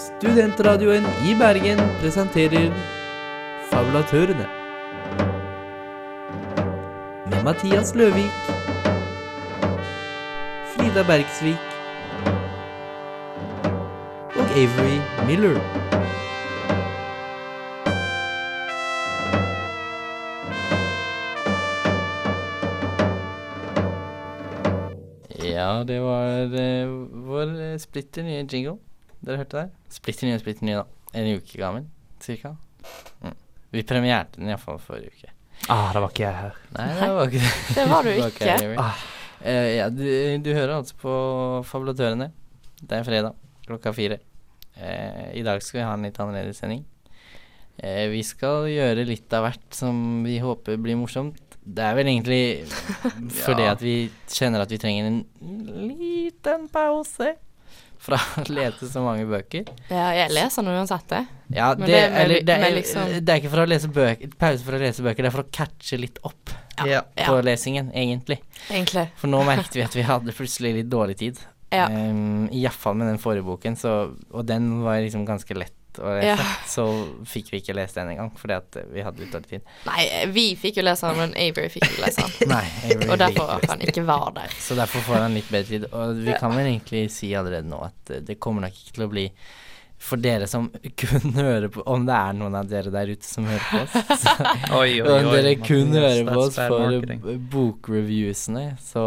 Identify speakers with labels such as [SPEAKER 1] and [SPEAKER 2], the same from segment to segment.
[SPEAKER 1] Studentradioen i Bergen presenterer Fabulatørene. Med Mathias Løvik, Frida Bergsvik og Avery Miller.
[SPEAKER 2] Ja, det var eh, vår eh, splitter nye jingle dere hørte der. Splitter og splitter ny, da. En uke gammel, cirka. Mm. Vi premierte den iallfall forrige uke.
[SPEAKER 3] Ah, da var ikke jeg her.
[SPEAKER 2] Nei, det var ikke det.
[SPEAKER 4] Det var du ikke.
[SPEAKER 2] ah. uh, ja, du, du hører altså på Fabulatørene. Det er fredag klokka fire. Uh, I dag skal vi ha en litt annerledes sending. Uh, vi skal gjøre litt av hvert som vi håper blir morsomt. Det er vel egentlig fordi at vi kjenner at vi trenger en liten pause fra å lese så mange bøker.
[SPEAKER 4] Ja, jeg leser nå uansett det.
[SPEAKER 2] Ja, det,
[SPEAKER 4] det
[SPEAKER 2] eller, det, er,
[SPEAKER 4] liksom-
[SPEAKER 2] det er ikke for å lese bøker, pause for å lese bøker, det er for å catche litt opp
[SPEAKER 3] Ja.
[SPEAKER 2] på
[SPEAKER 4] Ja,
[SPEAKER 2] lesingen, egentlig.
[SPEAKER 4] egentlig.
[SPEAKER 2] For nå merket vi at vi hadde plutselig litt dårlig tid.
[SPEAKER 4] Ja.
[SPEAKER 2] Um, Iallfall med den forrige boken, så, og den var liksom ganske lett å lese.
[SPEAKER 4] Ja.
[SPEAKER 2] Så fikk vi ikke lest den engang, fordi at vi hadde litt dårlig tid.
[SPEAKER 4] Nei, vi fikk jo lese den, men Avery fikk ikke lese den.
[SPEAKER 2] Nei, Avery
[SPEAKER 4] Og derfor at han ikke var der.
[SPEAKER 2] Så derfor får han litt bedre tid. Og vi kan vel egentlig si allerede nå at eh, det kommer nok ikke til å bli for dere som kun hører på Om det er noen av dere der ute som hører på oss, så
[SPEAKER 3] Oi,
[SPEAKER 2] Om dere kun
[SPEAKER 3] Martin,
[SPEAKER 2] hører på oss for bokreviewsene, så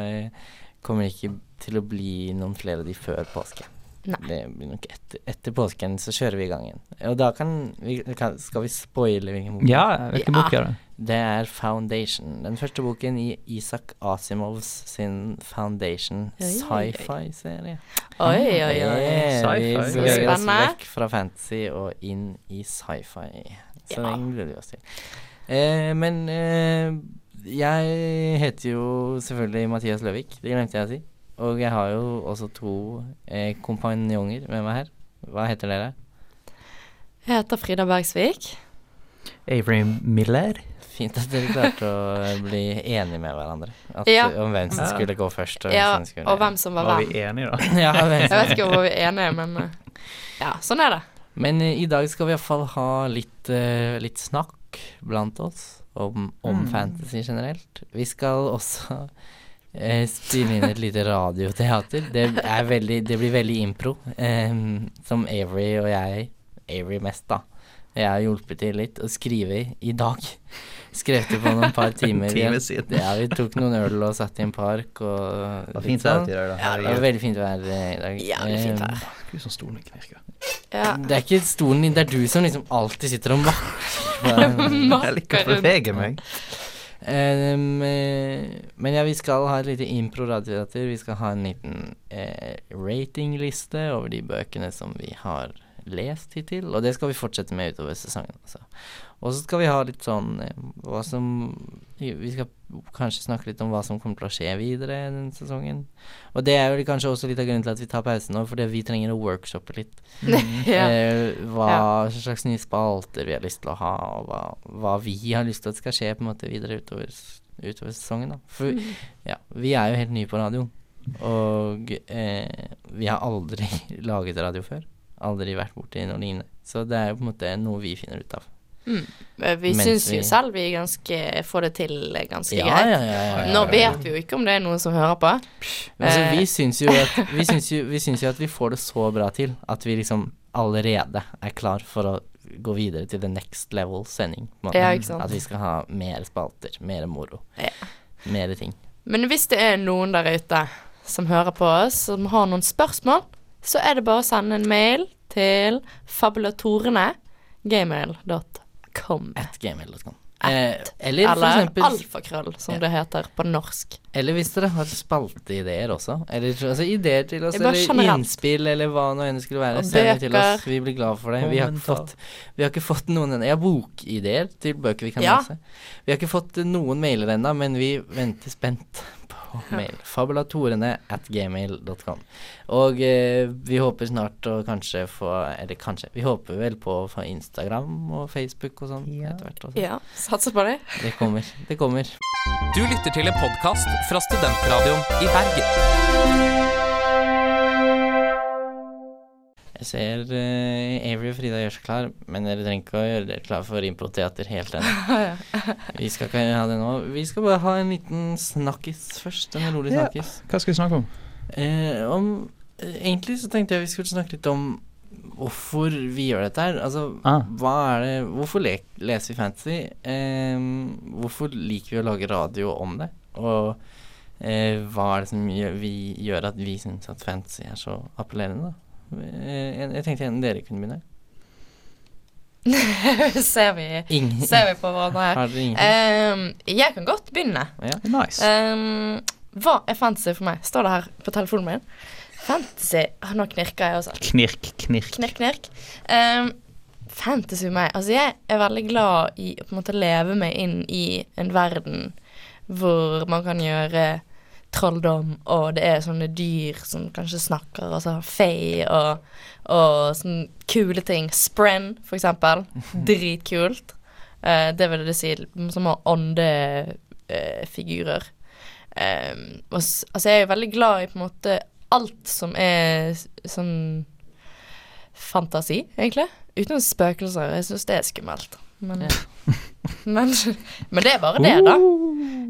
[SPEAKER 2] eh, kommer det ikke til å bli noen flere av de før påske.
[SPEAKER 4] Nei.
[SPEAKER 2] Det blir nok etter, etter påsken, så kjører vi i gang igjen. Og da kan vi kan, Skal vi spoile hvilken bok?
[SPEAKER 3] Ja, hvilken
[SPEAKER 4] Ja.
[SPEAKER 3] bok er det?
[SPEAKER 2] Det er Foundation. Den første boken i Isak Asimovs sin Foundation
[SPEAKER 4] Oi, oi, oi.
[SPEAKER 2] sci-fi-serie.
[SPEAKER 4] Oi, oi, oi.
[SPEAKER 3] Sci-fi.
[SPEAKER 2] Vi beveger oss vekk fra fantasy og inn i sci-fi. Så
[SPEAKER 4] Ja.
[SPEAKER 2] den gleder vi oss til. Eh, men eh, jeg heter jo selvfølgelig Mathias Løvik, det glemte jeg å si. Og jeg har jo også to eh, kompanjonger med meg her. Hva heter dere?
[SPEAKER 4] Jeg heter Frida Bergsvik.
[SPEAKER 3] Avery Miller.
[SPEAKER 2] Fint at dere klarte å bli enige med hverandre. At,
[SPEAKER 4] Ja.
[SPEAKER 2] Om hvem som skulle gå først. Og,
[SPEAKER 4] Ja,
[SPEAKER 2] hvem som skulle,
[SPEAKER 4] og hvem som var hvem.
[SPEAKER 3] Var vi enige, da?
[SPEAKER 2] ja, hvem
[SPEAKER 4] Jeg vet ikke om vi er enige, men eh, ja, sånn er det.
[SPEAKER 2] Men eh, i dag skal vi iallfall ha litt, uh, litt snakk blant oss om, om
[SPEAKER 3] Mm.
[SPEAKER 2] fantasy generelt. Vi skal også eh, spille inn et lite radioteater. Det, er veldig, det blir veldig impro, eh, som Avery og jeg Avery mest, da. Jeg har hjulpet til litt å skrive i, dag. Skrev det på noen par timer.
[SPEAKER 3] Time siden.
[SPEAKER 2] Ja, vi tok noen øl og satt i en park og
[SPEAKER 3] Det var fint vær
[SPEAKER 2] sånn.
[SPEAKER 3] i dag, da.
[SPEAKER 4] Ja,
[SPEAKER 2] Det var veldig fint vær i dag.
[SPEAKER 4] Jævlig fint
[SPEAKER 2] Eh,
[SPEAKER 4] vær.
[SPEAKER 3] Gud, så stolen ikke virker.
[SPEAKER 4] Ja.
[SPEAKER 2] det er ikke stolen din, det er du som liksom alltid sitter og makker.
[SPEAKER 3] Jeg liker å bevege meg.
[SPEAKER 2] Eh, men ja, vi skal ha et lite impro-radioteater. Vi skal ha en liten eh, ratingliste over de bøkene som vi har lest hittil. Og det skal vi fortsette med utover sesongen. Altså. Og så skal vi ha litt sånn eh, hva som Vi skal kanskje snakke litt om hva som kommer til å skje videre denne sesongen. Og det er vel kanskje også litt av grunnen til at vi tar pause nå, fordi vi trenger å workshoppe litt.
[SPEAKER 4] ja.
[SPEAKER 2] Eh, hva slags nye spalter vi har lyst til å ha, og hva, hva vi har lyst til at skal skje på en måte videre utover, utover sesongen. da. For ja, vi er jo helt nye på radio, og eh, vi har aldri laget radio før. Aldri vært borti noe lignende. Så det er jo på en måte noe vi finner ut av.
[SPEAKER 4] Mm. Vi syns jo selv vi ganske får det til ganske
[SPEAKER 2] Ja,
[SPEAKER 4] greit.
[SPEAKER 2] ja, ja.
[SPEAKER 4] Nå vet vi jo ikke om det er noen som hører på.
[SPEAKER 2] Altså,
[SPEAKER 4] Eh.
[SPEAKER 2] vi syns jo jo, jo at vi får det så bra til at vi liksom allerede er klar for å gå videre til the next level sending. måte.
[SPEAKER 4] Ja, ikke sant.
[SPEAKER 2] At vi skal ha mer spalter, mer moro,
[SPEAKER 4] Ja.
[SPEAKER 2] mer ting.
[SPEAKER 4] Men hvis det er noen der ute som hører på oss, som har noen spørsmål, så er det bare å sende en mail til fabulatorene gmail.com.
[SPEAKER 2] At gmail.com. Eh, eller for
[SPEAKER 4] Eller
[SPEAKER 2] eksempel
[SPEAKER 4] alfakrøll, som
[SPEAKER 2] Ja.
[SPEAKER 4] det heter på norsk.
[SPEAKER 2] Eller hvis dere har spalteideer også. Eller altså, ideer til oss,
[SPEAKER 4] er
[SPEAKER 2] eller
[SPEAKER 4] generelt.
[SPEAKER 2] innspill, eller hva nå enn det skulle være. Send det til oss. Vi blir glad for det. Vi har, fått, vi har ikke fått noen ennå. Jeg har bokideer til bøker vi kan
[SPEAKER 4] Ja.
[SPEAKER 2] lese. Vi har ikke fått noen mailer ennå, men vi venter spent mail. Fabulatorene at gmail.com. Og eh, vi håper snart å kanskje få Eller kanskje, vi håper vel på å få Instagram og Facebook og sånn
[SPEAKER 3] Ja.
[SPEAKER 2] etter hvert. Også.
[SPEAKER 4] Ja, satser på det.
[SPEAKER 2] Det kommer. Det kommer.
[SPEAKER 1] Du lytter til en podkast fra Studentradioen i Bergen.
[SPEAKER 2] Jeg ser uh, Avery og Frida gjør seg klar, men dere trenger ikke å gjøre dere klar for improteater helt ennå. Vi skal ikke ha det nå. Vi skal bare ha en liten snakkis først. En rolig
[SPEAKER 3] Ja.
[SPEAKER 2] snakkis.
[SPEAKER 3] Hva skal vi snakke om?
[SPEAKER 2] Eh, om eh, Egentlig så tenkte jeg vi skulle snakke litt om hvorfor vi gjør dette her. Altså,
[SPEAKER 3] Ah.
[SPEAKER 2] hva er det Hvorfor le leser vi fantasy? Eh, hvorfor liker vi å lage radio om det? Og eh, hva er det som gjør, vi, gjør at vi syns at fantasy er så appellerende, da? Eh, jeg, jeg tenkte gjerne dere kunne begynne.
[SPEAKER 4] ser, vi, ser vi på hverandre her. Ehm, jeg kan godt begynne.
[SPEAKER 2] ja.
[SPEAKER 3] Nice.
[SPEAKER 4] um, hva er fantasy for meg? Står det her på telefonen min. Fantasy ah, Nå knirker jeg også.
[SPEAKER 3] Knirk, knirk.
[SPEAKER 4] Knirk, knirk. Um, fantasy for meg Altså, jeg er veldig glad i å på en måte leve meg inn i en verden hvor man kan gjøre trolldom, og det er sånne dyr som kanskje snakker, altså fei og, og sånne kule ting. Sprenn, for eksempel. Dritkult. Uh, det vil det si som har åndefigurer. Um, og altså, jeg er jo veldig glad i på en måte alt som er sånn fantasi, egentlig. Uten spøkelser. Jeg syns det er skummelt. Men, men, men det er bare det, da.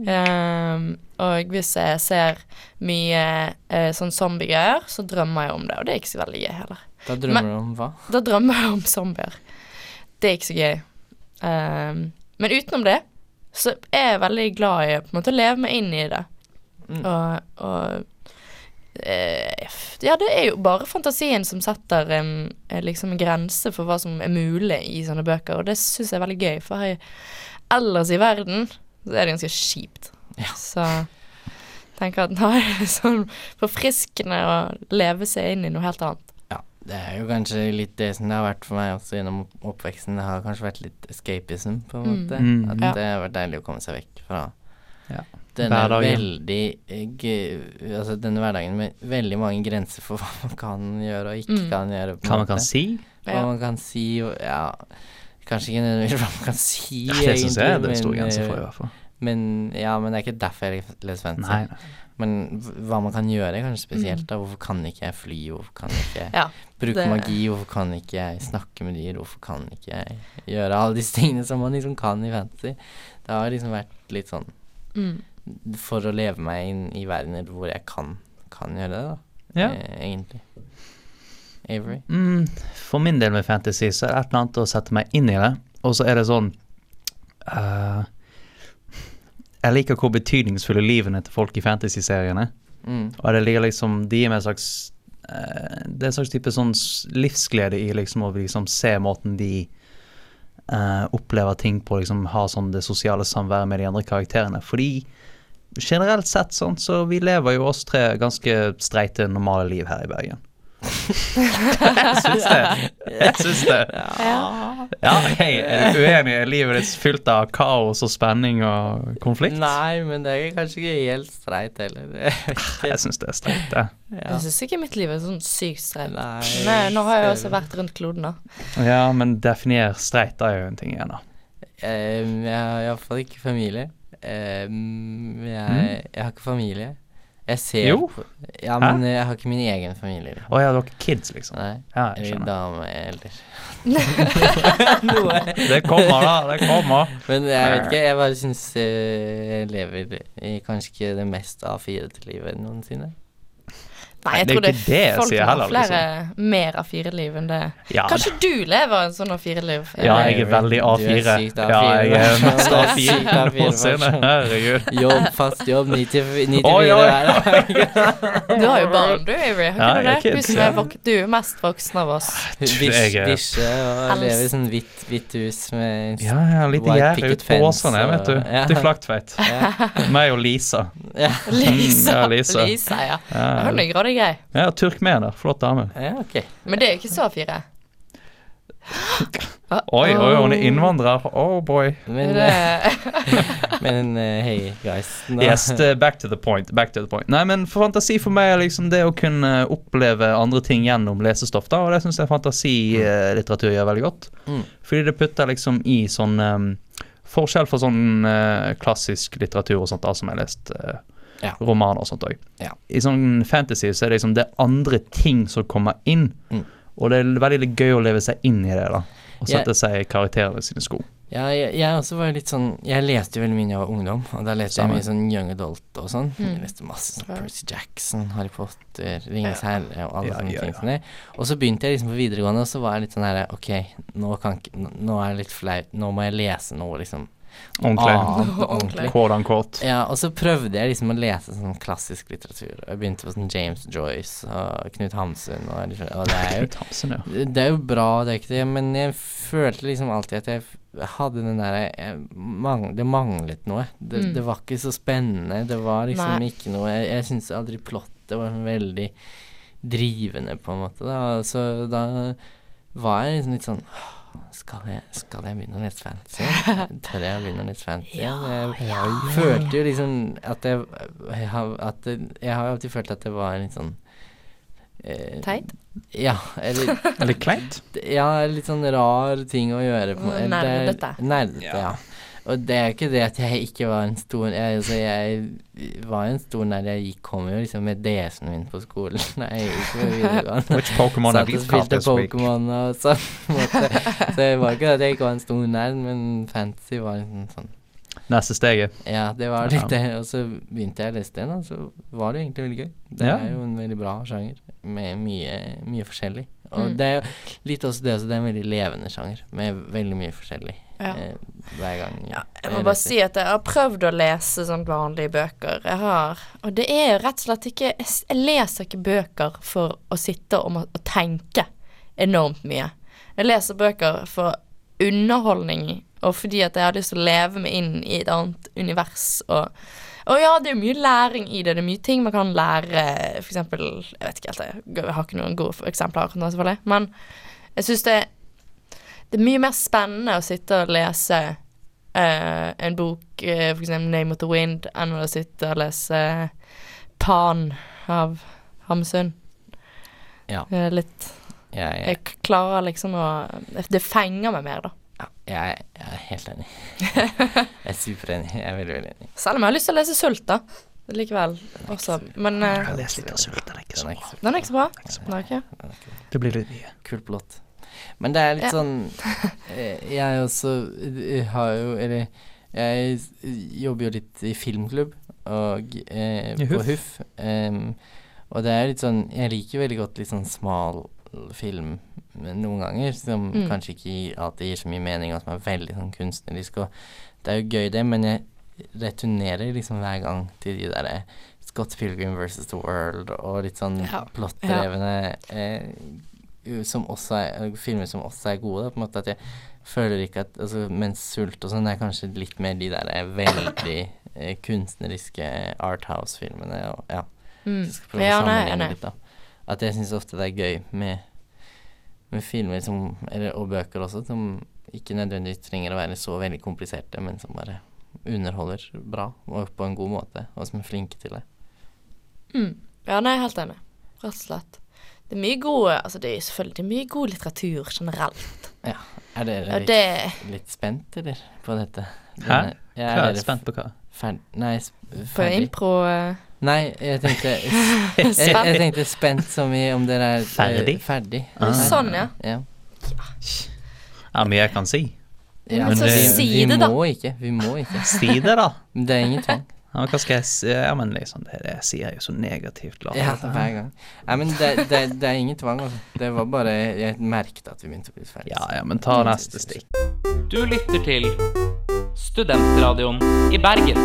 [SPEAKER 4] Um, og hvis jeg ser mye uh, sånn zombiegreier, så drømmer jeg om det. Og det er ikke så veldig gøy heller.
[SPEAKER 2] Da drømmer du om hva?
[SPEAKER 4] Da drømmer jeg om zombier. Det er ikke så gøy. Um, men utenom det, så er jeg veldig glad i å på en måte leve meg inn i det.
[SPEAKER 2] Mm.
[SPEAKER 4] Og, og Ja, det er jo bare fantasien som setter en, eh, liksom en grense for hva som er mulig i sånne bøker, og det syns jeg er veldig gøy, for her, ellers i verden så er det ganske kjipt. Så jeg tenker at nå er det sånn forfriskende å leve seg inn i noe helt annet.
[SPEAKER 2] Ja, det er jo kanskje litt det som det har vært for meg også gjennom oppveksten. Det har kanskje vært litt escapism, på en
[SPEAKER 4] Mm.
[SPEAKER 2] måte.
[SPEAKER 3] Mm.
[SPEAKER 2] At
[SPEAKER 4] Ja.
[SPEAKER 2] det har vært deilig å komme seg vekk fra
[SPEAKER 3] Ja.
[SPEAKER 2] Denne
[SPEAKER 3] Hverdagen.
[SPEAKER 2] veldig eh, Altså denne hverdagen med veldig mange grenser for hva man kan gjøre og ikke
[SPEAKER 4] Mm.
[SPEAKER 2] kan gjøre.
[SPEAKER 3] Hva man kan si?
[SPEAKER 2] Hva
[SPEAKER 4] Ja.
[SPEAKER 2] man kan si og Ja, kanskje ikke nødvendigvis hva man kan si,
[SPEAKER 3] Det syns jeg er
[SPEAKER 2] egentlig,
[SPEAKER 3] det store
[SPEAKER 2] men,
[SPEAKER 3] grenser for, i
[SPEAKER 2] eh,
[SPEAKER 3] hvert fall.
[SPEAKER 2] Men ja, men det er ikke derfor jeg leser
[SPEAKER 3] nei.
[SPEAKER 2] Men hva man kan gjøre, er kanskje spesielt. da Hvorfor kan ikke jeg fly? Hvorfor kan ikke jeg
[SPEAKER 4] Mm. Ja,
[SPEAKER 2] bruke
[SPEAKER 4] det-
[SPEAKER 2] magi? Hvorfor kan ikke jeg snakke med dyr? Hvorfor kan ikke jeg gjøre alle disse tingene som man liksom kan i fantasy? Det har liksom vært litt sånn
[SPEAKER 4] Mm.
[SPEAKER 2] For å leve meg inn i verdener hvor jeg kan, kan gjøre det, da.
[SPEAKER 3] Ja.
[SPEAKER 2] E egentlig. Avery?
[SPEAKER 3] Mm, for min del med fantasy så er det et eller annet å sette meg inn i det, og så er det sånn uh, Jeg liker hvor betydningsfulle livene til folk i fantasy-seriene.
[SPEAKER 2] Mm.
[SPEAKER 3] Og det ligger liksom De gir meg en slags uh, Det er en slags type sånn livsglede i liksom å liksom se måten de uh, opplever ting på, liksom ha sånn det sosiale samværet med de andre karakterene. Fordi generelt sett sånn, så vi lever jo oss tre ganske streite, normale liv her i Bergen. jeg syns det. Jeg syns det. Ja, hei, er du uenig? Er livet ditt fylt av kaos og spenning og konflikt?
[SPEAKER 2] Nei, men det er kanskje ikke helt streit heller.
[SPEAKER 3] Jeg syns det er streit, det.
[SPEAKER 2] ja.
[SPEAKER 4] Jeg syns ikke mitt liv er sånn sykt streit.
[SPEAKER 2] Nei,
[SPEAKER 4] Nei, nå har jeg også vært rundt kloden, da.
[SPEAKER 3] Ja, men definer streit, da er jo en ting igjen, da.
[SPEAKER 2] Um, jeg har iallfall ikke familie. Um, jeg, jeg har ikke familie. Jeg ser
[SPEAKER 3] Jo.
[SPEAKER 2] på Ja, men jeg har ikke min egen familie.
[SPEAKER 3] Å ja, dere er kids, liksom.
[SPEAKER 2] Nei.
[SPEAKER 3] Ja, jeg
[SPEAKER 2] Eller
[SPEAKER 3] skjønner.
[SPEAKER 2] dame, eller
[SPEAKER 3] Det kommer, da. Det kommer.
[SPEAKER 2] Men jeg vet ikke, jeg bare syns jeg lever i kanskje ikke det mest A4-te livet noensinne.
[SPEAKER 4] Nei, jeg
[SPEAKER 3] det er
[SPEAKER 4] tror det
[SPEAKER 3] ikke det
[SPEAKER 4] er folk
[SPEAKER 3] sier heller,
[SPEAKER 4] flere mer av fire liv enn det.
[SPEAKER 3] Ja,
[SPEAKER 4] Kanskje du lever en sånn av fire liv?
[SPEAKER 3] ja, jeg er veldig
[SPEAKER 2] Du er
[SPEAKER 3] A4. Ja, jeg er
[SPEAKER 2] A4.
[SPEAKER 3] mest
[SPEAKER 2] Du er
[SPEAKER 3] A4
[SPEAKER 2] sykt A4
[SPEAKER 3] noensinne. Herregud.
[SPEAKER 2] Jobb, fast jobb, 9 til 9 til
[SPEAKER 3] Oi,
[SPEAKER 2] 4
[SPEAKER 3] oi,
[SPEAKER 2] hver dag.
[SPEAKER 4] Du har jo barn, du, Avery. Har
[SPEAKER 3] Ja,
[SPEAKER 4] ikke du det?
[SPEAKER 3] er kids,
[SPEAKER 4] Du
[SPEAKER 3] ja.
[SPEAKER 4] er du er mest voksen av oss.
[SPEAKER 3] Bikkje er-
[SPEAKER 2] og lever i sånn hvitt, hvitt hus med
[SPEAKER 3] Ja, ja, litt gjerde ute på
[SPEAKER 2] åsene
[SPEAKER 3] Åsane,
[SPEAKER 2] og-
[SPEAKER 3] vet du.
[SPEAKER 2] Ja.
[SPEAKER 3] Til Flaktveit.
[SPEAKER 2] Ja.
[SPEAKER 3] Meg og Lisa.
[SPEAKER 2] ja.
[SPEAKER 4] Lisa.
[SPEAKER 3] ja, Lisa.
[SPEAKER 4] Lisa, ja.
[SPEAKER 3] Ja,
[SPEAKER 4] Hun er grådig grei.
[SPEAKER 3] ja turkmener. Flott dame.
[SPEAKER 2] ja, ok.
[SPEAKER 4] Men det er jo ikke så fire.
[SPEAKER 3] Oi, oi, hun er innvandrer. Oh boy.
[SPEAKER 2] Men, men eh, hei, guys. No.
[SPEAKER 3] Yes, back to the point. Back to the point. Nei, men for fantasi for meg er liksom det å kunne oppleve andre ting gjennom lesestoff, da, og det syns jeg fantasilitteratur gjør veldig godt.
[SPEAKER 2] Mm.
[SPEAKER 3] Fordi det putter liksom i sånn um, Forskjell fra sånn uh, klassisk litteratur og sånt da, som jeg har lest eh,
[SPEAKER 2] Ja.
[SPEAKER 3] romaner og sånt òg.
[SPEAKER 2] Ja.
[SPEAKER 3] I sånn fantasy så er det liksom det er andre ting som kommer inn
[SPEAKER 2] Mm.
[SPEAKER 3] Og det er veldig gøy å leve seg inn i det, da. Og sette seg i karakterene sine sko.
[SPEAKER 2] Ja, jeg, jeg også var litt sånn Jeg leste jo veldig mye da jeg var ungdom, og da leste
[SPEAKER 3] Samme.
[SPEAKER 2] jeg mye sånn young adult og sånn.
[SPEAKER 4] Mm.
[SPEAKER 2] Jeg leste masse sånn Percy Jackson, Harry Potter, Ringenes herre og alle
[SPEAKER 3] Ja,
[SPEAKER 2] sånne
[SPEAKER 3] ja,
[SPEAKER 2] ting
[SPEAKER 3] ja.
[SPEAKER 2] som. Og så begynte jeg liksom på videregående, og så var jeg litt sånn her Ok, nå kan Nå nå er det litt flaut, nå må jeg lese noe, liksom.
[SPEAKER 3] Ordentlig.
[SPEAKER 2] Annet og ordentlig.
[SPEAKER 3] Quote unquote.
[SPEAKER 2] Ja, og så prøvde jeg liksom å lese sånn klassisk litteratur. Jeg begynte på sånn James Joyce og Knut Hamsun og, og det er jo
[SPEAKER 3] Knut Hamsun, ja.
[SPEAKER 2] det er jo bra, det er ikke det, men jeg følte liksom alltid at jeg hadde den derre mang- Det manglet noe. Det,
[SPEAKER 4] Mm.
[SPEAKER 2] det var ikke så spennende. Det var liksom
[SPEAKER 4] Nei.
[SPEAKER 2] ikke noe Jeg, jeg syns aldri plottet var sånn veldig drivende, på en måte. Da. Så da var jeg liksom litt sånn «Åh, skal jeg, skal jeg begynne å lese fantasy? Tør jeg å begynne å lese fantasy? jeg følte jo liksom at jeg, jeg har, at Jeg har alltid følt at det var litt sånn eh,
[SPEAKER 4] Teit?
[SPEAKER 2] Ja, eller
[SPEAKER 3] Eller kleint.
[SPEAKER 2] ja, litt sånn rar ting å gjøre. På, eller er-
[SPEAKER 4] Nerdete.
[SPEAKER 2] Nerdete,
[SPEAKER 3] Ja.
[SPEAKER 2] Og det er jo ikke det at jeg ikke var en stor Jeg, altså, jeg var jo en stor nerd. Jeg gikk, kom jo liksom med DS-en min på skolen Nei, jeg gikk på videregående.
[SPEAKER 3] Which Pokemon have
[SPEAKER 2] Satt
[SPEAKER 3] you
[SPEAKER 2] og
[SPEAKER 3] caught
[SPEAKER 2] spilte
[SPEAKER 3] this week?
[SPEAKER 2] Pokémon og sånn. måte. Så det var ikke at jeg ikke var en stor nerd, men fantasy var liksom sånn
[SPEAKER 3] Neste steget.
[SPEAKER 2] Ja, det var litt det. Og så begynte jeg å lese den, og så var det egentlig veldig gøy. Det
[SPEAKER 3] Ja.
[SPEAKER 2] er jo en veldig bra sjanger med mye, mye forskjellig. Og
[SPEAKER 4] Mm.
[SPEAKER 2] det er jo litt også det, også det er en veldig levende sjanger med veldig mye forskjellig
[SPEAKER 4] Ja.
[SPEAKER 2] eh, hver gang.
[SPEAKER 4] Ja, jeg må bare si at jeg har prøvd å lese sånn vanlige bøker. Jeg har Og det er rett og slett ikke Jeg, leser ikke bøker for å sitte og, og tenke enormt mye. Jeg leser bøker for underholdning, og fordi at jeg har lyst til å leve meg inn i et annet univers. Og, og ja, det er mye læring i det. Det er mye ting man kan lære, for eksempel Jeg vet ikke helt, jeg, har ikke noen gode eksempler. Men jeg syns det det er mye mer spennende å sitte og lese uh, en bok, uh, for eksempel 'Name of the Wind', enn å sitte og lese 'Pan' av Hamsun.
[SPEAKER 2] Ja.
[SPEAKER 4] Det er litt
[SPEAKER 2] Jeg, jeg,
[SPEAKER 4] Jeg klarer liksom å Det fenger meg mer, da.
[SPEAKER 2] ja, jeg, jeg er helt enig. jeg er superenig. Jeg er veldig, veldig enig.
[SPEAKER 4] Selv om jeg har lyst til å lese 'Sult', da. Likevel. Også. Men uh,
[SPEAKER 3] Jeg leser litt av Sult, den er ikke så
[SPEAKER 2] Den er
[SPEAKER 3] bra.
[SPEAKER 2] ikke så
[SPEAKER 4] den er ikke så bra.
[SPEAKER 3] Ikke så bra.
[SPEAKER 4] Den er ikke.
[SPEAKER 2] den er ikke
[SPEAKER 3] Det blir litt mye.
[SPEAKER 2] kult plott. Men det er litt
[SPEAKER 4] Ja.
[SPEAKER 2] sånn eh, Jeg også eh, har jo Eller jeg jobber jo litt i filmklubb og eh, på
[SPEAKER 3] Huff.
[SPEAKER 2] Um, og det er litt sånn Jeg liker veldig godt litt sånn smal film noen ganger, som
[SPEAKER 4] Mm.
[SPEAKER 2] kanskje ikke alltid gir så mye mening, og som er veldig sånn kunstnerisk. Og det er jo gøy, det, men jeg returnerer liksom hver gang til de derre Scott Pilgrim versus The World og litt sånn
[SPEAKER 4] Ja.
[SPEAKER 2] plottdrevne eh, u- som også er, filmer som også er gode. Da, på en måte at jeg føler ikke at altså, Mens Sult og sånn er kanskje litt mer de der eh, veldig eh, kunstneriske Arthouse-filmene. Ja,
[SPEAKER 4] Mm.
[SPEAKER 2] jeg skal prøve
[SPEAKER 4] Ja,
[SPEAKER 2] å sammenligne
[SPEAKER 4] nei.
[SPEAKER 2] litt, da. At jeg syns ofte det er gøy med, med filmer som eller, Og bøker også, som ikke nødvendigvis trenger å være så veldig kompliserte, men som bare underholder bra og på en god måte, og som er flinke til det.
[SPEAKER 4] Mm. Ja, nei, helt enig. Rett og slett. Det er mye god Altså, det er selvfølgelig det er mye god litteratur generelt. Ja.
[SPEAKER 2] Er dere litt,
[SPEAKER 4] det
[SPEAKER 2] litt spent, eller, på dette?
[SPEAKER 3] Hæ?
[SPEAKER 2] Ja,
[SPEAKER 3] Hva
[SPEAKER 2] er
[SPEAKER 3] er
[SPEAKER 2] dere
[SPEAKER 3] spent på hva?
[SPEAKER 2] Ferd... Nei, ferdig.
[SPEAKER 4] På impro eh,
[SPEAKER 2] Nei, jeg tenkte jeg, jeg tenkte spent som i om dere er eh,
[SPEAKER 3] Ferdig?
[SPEAKER 2] ferdig.
[SPEAKER 3] Ah.
[SPEAKER 4] Sånn, ja.
[SPEAKER 2] Ja.
[SPEAKER 3] Ja, mye jeg kan si.
[SPEAKER 2] Ja,
[SPEAKER 4] Men
[SPEAKER 3] så
[SPEAKER 2] det,
[SPEAKER 4] si det, da.
[SPEAKER 2] må ikke. Vi må ikke.
[SPEAKER 3] Si det, da.
[SPEAKER 2] Det er ingen tvang.
[SPEAKER 3] Ja, hva skal jeg si? Ja, men liksom, det, det sier jeg jo så negativt. La.
[SPEAKER 2] Ja, hver gang. Nei, men det, det, det er ingen tvang, altså. Det var bare Jeg merket at vi begynte å bli ferdig.
[SPEAKER 3] ja, ja, men ta neste stikk.
[SPEAKER 1] Du lytter til Studentradioen i Bergen.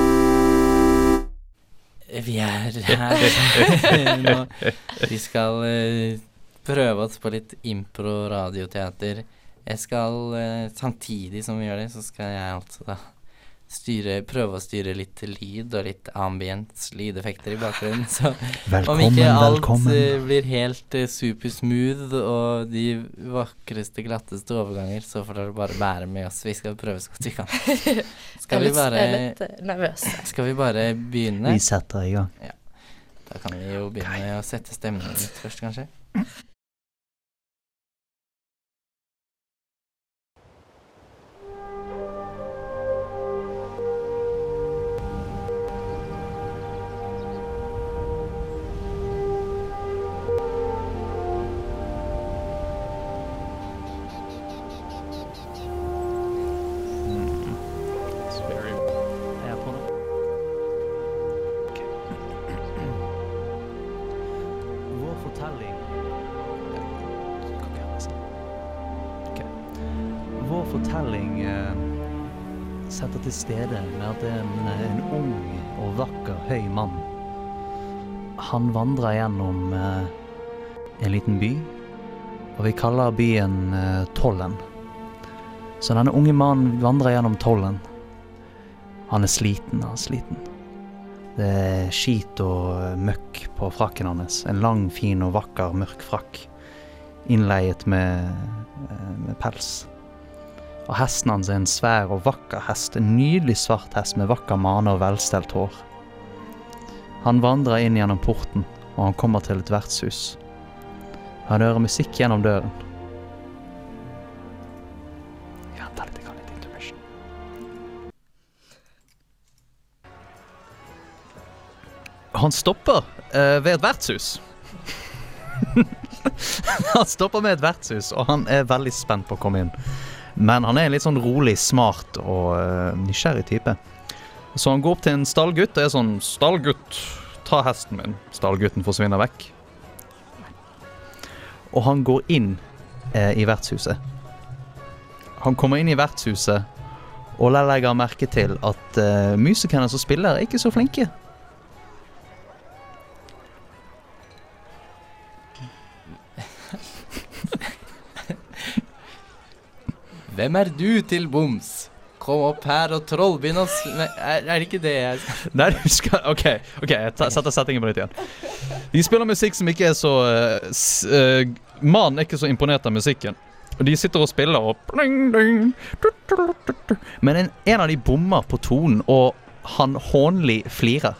[SPEAKER 2] Vi er her nå. Vi skal eh, prøve oss på litt impro-radioteater. Jeg skal, eh, samtidig som vi gjør det, så skal jeg altså da styre, prøve å styre litt lyd og litt ambience lydeffekter i bakgrunnen. Så om ikke alt velkommen. blir helt uh, supersmooth og de vakreste, glatteste overganger, så får dere bare bære med oss. Vi skal prøve så godt vi kan. Skal vi
[SPEAKER 4] Jeg er litt-
[SPEAKER 2] bare,
[SPEAKER 4] Jeg er litt eh,
[SPEAKER 2] skal vi bare begynne?
[SPEAKER 3] Vi setter i gang.
[SPEAKER 2] Da kan vi jo begynne å sette stemningen litt først, kanskje.
[SPEAKER 3] Gjennom eh, en liten by, og vi kaller byen eh, Tollen. Så denne unge mannen vandrer gjennom Tollen. Han er sliten, han er sliten. Det er skit og møkk på frakken hans. En lang, fin og vakker, mørk frakk. Innleiet med, eh, med pels. Og hesten hans er en svær og vakker hest. En nydelig svart hest med vakker mane og velstelt hår. Han vandrer inn gjennom porten, og han kommer til et vertshus. Han hører musikk gjennom døren. Jeg venter litt, litt intermission. Han stopper uh, ved et vertshus. han stopper med et vertshus, og han er veldig spent på å komme inn. Men han er en litt sånn rolig, smart og uh, nysgjerrig type. Så han går opp til en stallgutt og er sånn 'Stallgutt, ta hesten min.' Stallgutten forsvinner vekk. Og han går inn eh, i vertshuset. Han kommer inn i vertshuset, og der legger merke til at eh, musikerne som spiller, er ikke så flinke.
[SPEAKER 2] Hvem er du til boms? Kom opp her og trollbind oss er, er det ikke det jeg
[SPEAKER 3] Nei, du skal OK, ok, jeg setter settingen på nytt igjen. De spiller musikk som ikke er så uh, Mannen er ikke så imponert av musikken. Og de sitter og spiller og. Men en, en av de bommer på tonen, og han hånlig flirer.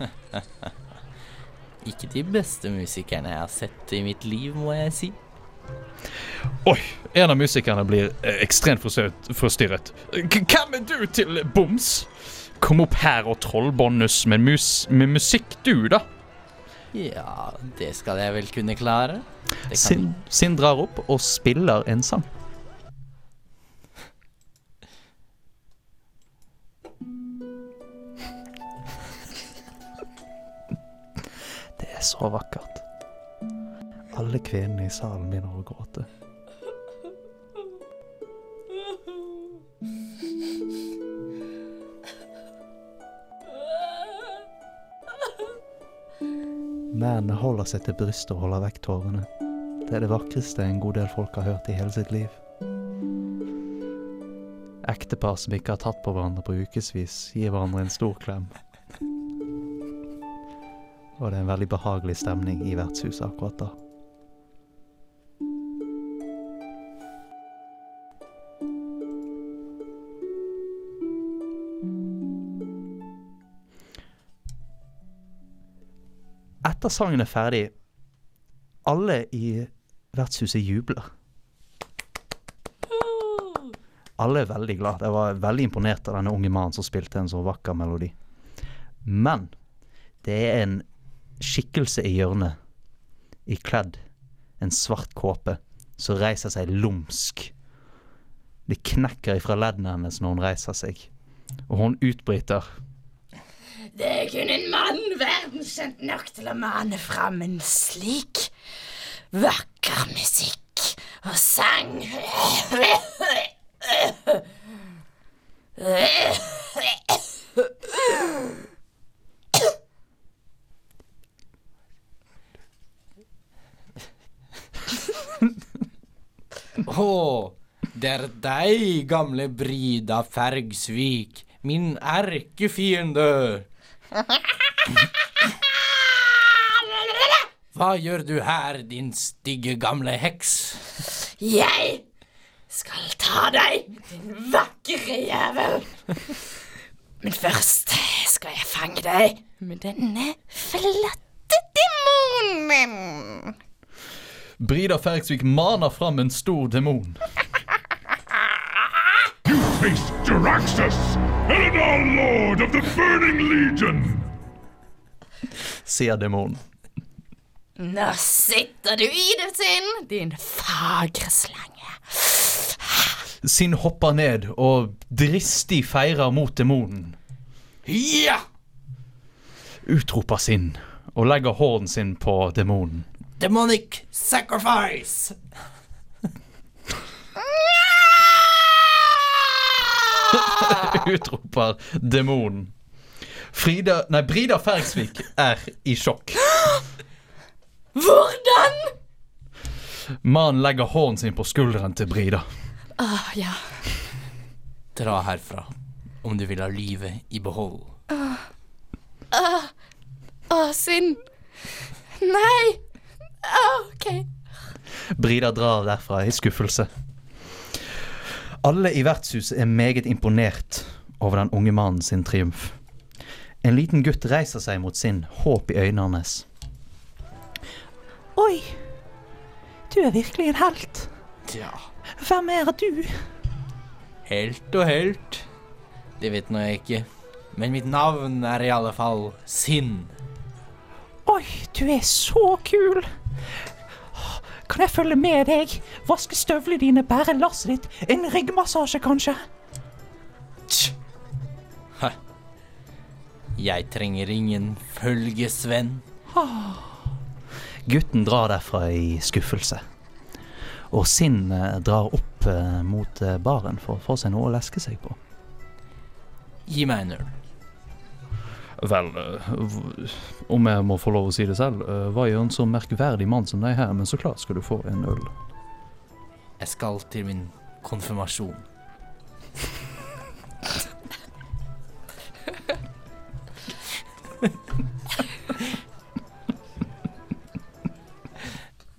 [SPEAKER 2] Ikke de beste musikerne jeg har sett i mitt liv, må jeg si.
[SPEAKER 3] Oi, en av musikerne blir ekstremt forstyrret- Hvem er du til boms? Kom opp her og trollbonus med, mus med musikk, du, da.
[SPEAKER 2] Ja, det skal jeg vel kunne klare.
[SPEAKER 3] Sin, Sin drar opp og spiller en sang. Det er så vakkert. Alle kvinnene i salen begynner å gråte. Mennene holder seg til brystet og holder vekk tårene. Det er det vakreste en god del folk har hørt i hele sitt liv. Ektepar som ikke har tatt på hverandre på ukevis, gir hverandre en stor klem. Og det er en veldig behagelig stemning i vertshuset akkurat da. Etter sangen er ferdig, alle i vertshuset jubler. Alle er veldig glad. Jeg var veldig imponert av denne unge mannen som spilte en så vakker melodi. Men det er en skikkelse i hjørnet, ikledd en svart kåpe, som reiser seg lumsk. Det knekker ifra leddene hennes når hun reiser seg, og hun utbryter.
[SPEAKER 4] Det er kun en mann verdenskjent nok til å mane fram en slik vakker musikk og sang.
[SPEAKER 2] Å, det er deg, gamle Brida Fergsvik, min erkefiende. Hva gjør du her, din stygge gamle heks?
[SPEAKER 4] Jeg skal ta deg, din vakre jævel. Men først skal jeg fange deg med denne flotte demonen.
[SPEAKER 3] Brida Fergsvik maner fram en stor demon.
[SPEAKER 5] Face Eladar Lord of the Burning Legion!
[SPEAKER 3] sier demonen.
[SPEAKER 4] Nå sitter du i det, Sinn, din fagre slange.
[SPEAKER 3] Sin hopper ned og dristig feirer mot demonen.
[SPEAKER 2] Ja!
[SPEAKER 3] Utroper Sin og legger hånden sin på demonen.
[SPEAKER 2] Demonic sacrifice!
[SPEAKER 3] utroper demonen. Frida Nei, Brida Fergsvik er i sjokk.
[SPEAKER 4] Hvordan?
[SPEAKER 3] Mannen legger hånden sin på skulderen til Brida.
[SPEAKER 4] Ah, ja.
[SPEAKER 2] Dra herfra om du vil ha livet i behold.
[SPEAKER 4] Å, synd. Nei. Ah, OK.
[SPEAKER 3] Brida drar derfra i skuffelse. Alle i vertshuset er meget imponert over den unge mannen sin triumf. En liten gutt reiser seg mot sin, håp i øynene hans. Oi, du er virkelig en helt.
[SPEAKER 2] Ja.
[SPEAKER 3] Hvem er du?
[SPEAKER 2] helt og helt. Det vet nå jeg ikke. Men mitt navn er i alle fall Sinn.
[SPEAKER 3] Oi, du er så kul. Kan jeg følge med deg? Vaske støvlene dine, bære lasset ditt, en ryggmassasje kanskje?
[SPEAKER 2] Tj. Hæ. Jeg trenger ingen følgesvenn.
[SPEAKER 3] Gutten drar derfra i skuffelse. Og Sinn eh, drar opp eh, mot eh, baren for å få seg noe å leske seg på.
[SPEAKER 2] Gi meg en øl.
[SPEAKER 3] Vel, eh, om jeg må få lov å si det selv, eh, hva gjør en så merkverdig mann som deg her, men så klart skal du få en øl.
[SPEAKER 2] Jeg skal til min konfirmasjon.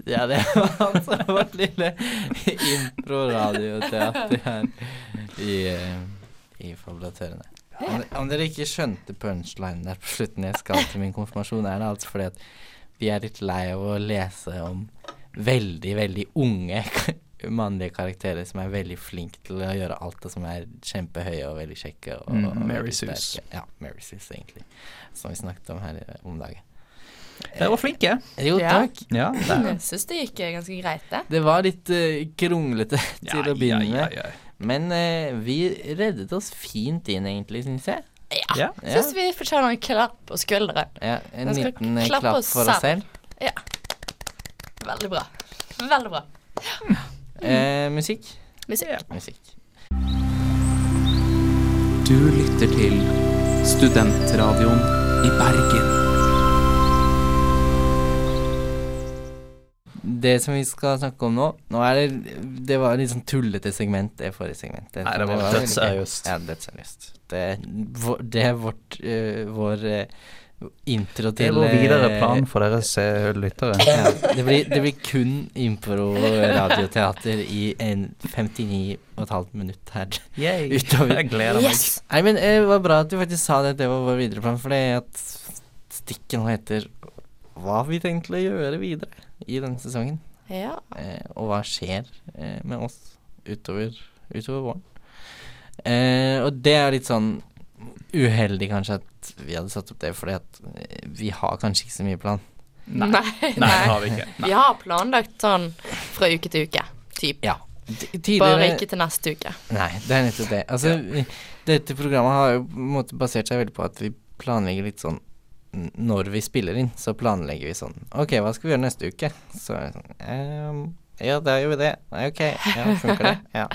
[SPEAKER 2] Ja, det var altså vårt lille impro-radioteater her i, eh, i Fabulatørene. Om, om dere ikke skjønte punchline der på slutten, jeg skal til min konfirmasjon, er det altså fordi at vi er litt lei av å lese om veldig, veldig unge mannlige karakterer som er veldig flinke til å gjøre alt det som er kjempehøye og veldig kjekke. Og,
[SPEAKER 3] Mm,
[SPEAKER 2] og
[SPEAKER 3] Mary
[SPEAKER 2] Sus. Ja, Mary Sus, egentlig. Som vi snakket om her om dagen.
[SPEAKER 3] Dere var flinke.
[SPEAKER 2] Jo,
[SPEAKER 4] Ja.
[SPEAKER 2] takk.
[SPEAKER 3] Ja,
[SPEAKER 4] Jeg syns det gikk eh, ganske greit, det.
[SPEAKER 2] Det var litt uh, kronglete til å begynne med. Men eh, vi reddet oss fint inn, egentlig, syns jeg.
[SPEAKER 4] Ja.
[SPEAKER 3] Ja.
[SPEAKER 4] Syns vi fortjener en klapp på skulderen.
[SPEAKER 2] Ja, en liten klapp,
[SPEAKER 4] klapp
[SPEAKER 2] for oss selv. Ja.
[SPEAKER 4] Veldig bra. Veldig bra.
[SPEAKER 2] Eh, musikk?
[SPEAKER 4] Musikk.
[SPEAKER 2] Musikk.
[SPEAKER 1] Du lytter til Studentradioen i Bergen.
[SPEAKER 2] Det som vi skal snakke om nå Nå er det Det var litt sånn tullete segment, det forrige segmentet.
[SPEAKER 3] Nei, det var
[SPEAKER 2] var
[SPEAKER 3] dødsseriøst.
[SPEAKER 2] Ja, dødsseriøst. Det, det er vårt uh, Vår uh, intro
[SPEAKER 3] Det er vår videre
[SPEAKER 2] øh,
[SPEAKER 3] plan for dere se lyttere.
[SPEAKER 2] Ja, det, blir, det blir kun impro-radioteater i en 59 og et halvt minutt her. Utover.
[SPEAKER 3] Jeg gleder meg.
[SPEAKER 4] Yes!
[SPEAKER 2] Nei, men eh, det var bra at du faktisk sa det, det var vår videre plan, for det at stikket nå heter Hva vi tenkt å gjøre videre i denne sesongen?
[SPEAKER 4] Ja.
[SPEAKER 2] Eh, og hva skjer eh, med oss utover, utover våren? Eh, og det er litt sånn uheldig kanskje at vi hadde satt opp det, fordi at eh, vi har kanskje ikke så mye plan.
[SPEAKER 4] Nei.
[SPEAKER 3] Nei, det har vi ikke. Nei.
[SPEAKER 4] Vi har planlagt sånn fra uke til uke. type.
[SPEAKER 2] Ja.
[SPEAKER 4] Bare ikke til neste uke.
[SPEAKER 2] Nei, det er nettopp det. Altså, ja. dette programmet har jo på en måte basert seg veldig på at vi planlegger litt sånn Når vi spiller inn, så planlegger vi sånn Ok, hva skal vi gjøre neste uke? Så er det sånn ehm, Ja, da gjør vi det. Ok, ja, funker det? Ja.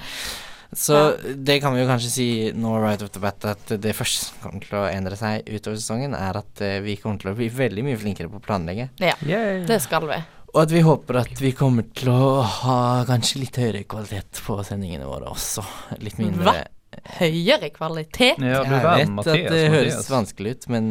[SPEAKER 2] Så det kan vi jo kanskje si nå right off the bat at det første som kommer til å endre seg utover sesongen, er at eh, vi kommer til å bli veldig mye flinkere på å planlegge.
[SPEAKER 4] Ja,
[SPEAKER 3] Yay.
[SPEAKER 4] det skal vi.
[SPEAKER 2] Og at vi håper at vi kommer til å ha kanskje litt høyere kvalitet på sendingene våre også. Litt mindre
[SPEAKER 4] Hva? Høyere kvalitet.
[SPEAKER 3] Ja,
[SPEAKER 2] Jeg vet
[SPEAKER 3] Mathias.
[SPEAKER 2] at det høres
[SPEAKER 3] Mathias.
[SPEAKER 2] vanskelig ut, men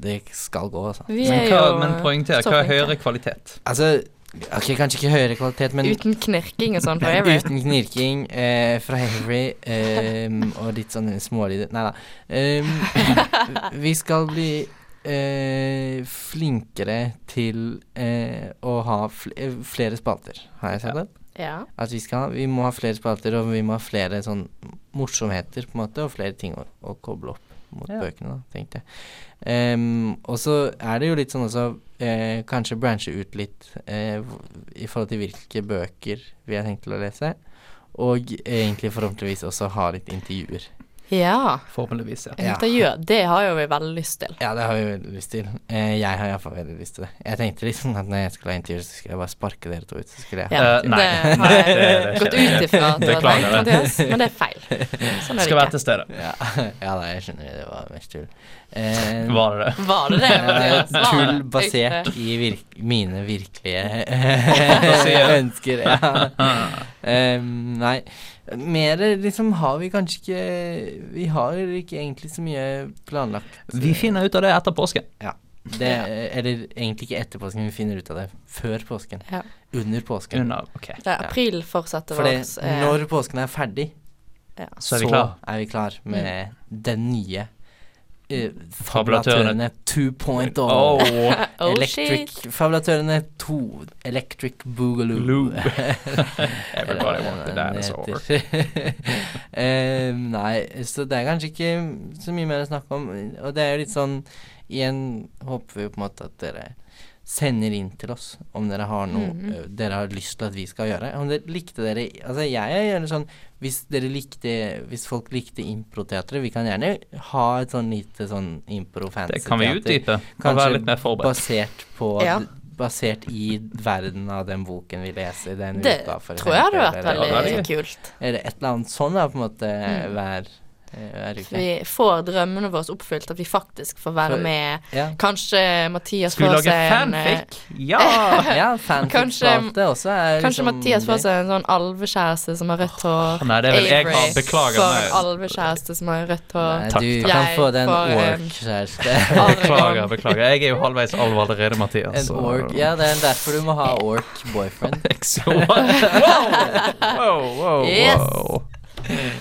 [SPEAKER 2] det skal gå, altså.
[SPEAKER 4] Vi
[SPEAKER 3] Men,
[SPEAKER 4] er
[SPEAKER 3] hva,
[SPEAKER 4] jo
[SPEAKER 3] men poengter, hva er høyere kvalitet?
[SPEAKER 2] Altså, ok, kanskje ikke høyere kvalitet, men
[SPEAKER 4] Uten knirking og sånn fra Avery?
[SPEAKER 2] uten knirking eh, fra Avery eh, og litt sånn smålyder Nei da. Um, vi skal bli eh, flinkere til eh, å ha fl eh, flere spalter, har jeg sagt det?
[SPEAKER 4] Ja.
[SPEAKER 2] At vi skal Vi må ha flere spalter, og vi må ha flere sånn morsomheter, på en måte, og flere ting å, å koble opp mot
[SPEAKER 3] Ja.
[SPEAKER 2] bøkene, da, tenkte jeg. Um, og så er det jo litt sånn også eh, Kanskje branche ut litt eh, i forhold til hvilke bøker vi har tenkt til å lese. Og egentlig forhåpentligvis også ha litt intervjuer.
[SPEAKER 4] Ja.
[SPEAKER 3] Forhåpentligvis, ja.
[SPEAKER 4] Intervju, det har jo vi veldig lyst til.
[SPEAKER 2] Ja, det har vi veldig lyst til. Eh, jeg har iallfall veldig lyst til det. Jeg tenkte liksom at når jeg skulle ha intervju, så skulle jeg bare sparke dere to ut. Så skulle jeg
[SPEAKER 4] Ja,
[SPEAKER 3] uh, nei.
[SPEAKER 4] Det har jeg
[SPEAKER 3] Det det
[SPEAKER 4] gått ut ifra at
[SPEAKER 3] det
[SPEAKER 4] var
[SPEAKER 3] deg.
[SPEAKER 4] Mathias, men det er feil. Sånn er
[SPEAKER 3] Skal være
[SPEAKER 4] det
[SPEAKER 3] til
[SPEAKER 4] ikke.
[SPEAKER 3] stede.
[SPEAKER 2] Ja, ja da, jeg skjønner det. Det var mest tull. Eh,
[SPEAKER 3] Var det?
[SPEAKER 4] Var det det? Var
[SPEAKER 2] tull basert i virk mine virkelige ønsker. Ja. Eh, nei, mer liksom har vi kanskje ikke Vi har ikke egentlig så mye planlagt.
[SPEAKER 3] Vi finner ut av det etter påsken.
[SPEAKER 2] det, Eller egentlig ikke etter påsken, vi finner ut av det før påsken.
[SPEAKER 4] Ja.
[SPEAKER 2] Under påsken.
[SPEAKER 3] Under, okay.
[SPEAKER 4] Det er april fortsatte
[SPEAKER 2] For
[SPEAKER 4] eh,
[SPEAKER 2] når påsken er ferdig,
[SPEAKER 4] ja.
[SPEAKER 3] Så er vi klar.
[SPEAKER 2] er vi klar med den nye
[SPEAKER 3] Fabulatørene.
[SPEAKER 2] Fabulatørene 2.0.
[SPEAKER 3] Oh,
[SPEAKER 4] Oh
[SPEAKER 2] Electric
[SPEAKER 4] shit.
[SPEAKER 2] Fabulatørene 2. Electric Boogaloo.
[SPEAKER 3] Loo. Everybody want the dinosaur.
[SPEAKER 2] uh, nei, så det er kanskje ikke så mye mer å snakke om. Og det er jo litt sånn Igjen håper vi jo på en måte at dere sender inn til oss om dere har noe
[SPEAKER 4] mm
[SPEAKER 2] -hmm. dere har lyst til at vi skal gjøre. Om dere likte dere Altså jeg gjør det sånn Hvis dere likte Hvis folk likte improteatret, vi kan gjerne ha et sånn lite sånn impro-fancy
[SPEAKER 3] Det kan vi
[SPEAKER 2] teater.
[SPEAKER 3] utdype. Kan
[SPEAKER 2] Kanskje
[SPEAKER 3] være litt mer forberedt.
[SPEAKER 2] Basert på
[SPEAKER 4] Ja.
[SPEAKER 2] Basert i verden av den boken vi leser den
[SPEAKER 4] Det
[SPEAKER 2] uka, for
[SPEAKER 4] tror jeg hadde vært veldig
[SPEAKER 3] kult. er
[SPEAKER 4] kult.
[SPEAKER 2] Eller et eller annet sånn, da, på en måte,
[SPEAKER 4] Mm.
[SPEAKER 2] hver, eh.
[SPEAKER 4] Vi får drømmene våre oppfylt, at vi faktisk får være
[SPEAKER 2] For-
[SPEAKER 4] med.
[SPEAKER 2] Ja.
[SPEAKER 4] Kanskje Mathias
[SPEAKER 3] vi
[SPEAKER 4] får
[SPEAKER 3] lage
[SPEAKER 4] seg en eh,
[SPEAKER 3] fanfic? Ja!
[SPEAKER 2] ja, fanfic-spalte også er
[SPEAKER 4] Kanskje
[SPEAKER 2] liksom
[SPEAKER 4] Mathias får seg en sånn alvekjæreste som har rødt hår.
[SPEAKER 3] Nei, det er vel jeg
[SPEAKER 4] Avery
[SPEAKER 3] har Beklager
[SPEAKER 4] får en alvekjæreste som har rødt hår.
[SPEAKER 2] Nei,
[SPEAKER 3] Takk,
[SPEAKER 2] du
[SPEAKER 3] takk.
[SPEAKER 2] kan få deg en ork-kjæreste.
[SPEAKER 3] Beklager, beklager. Jeg er jo halvveis alv allerede, Mathias.
[SPEAKER 2] En
[SPEAKER 3] så-
[SPEAKER 2] ork Ja, det er derfor du må ha ork-boyfriend.
[SPEAKER 3] wow, Wow! Wow, wow,
[SPEAKER 4] Yes.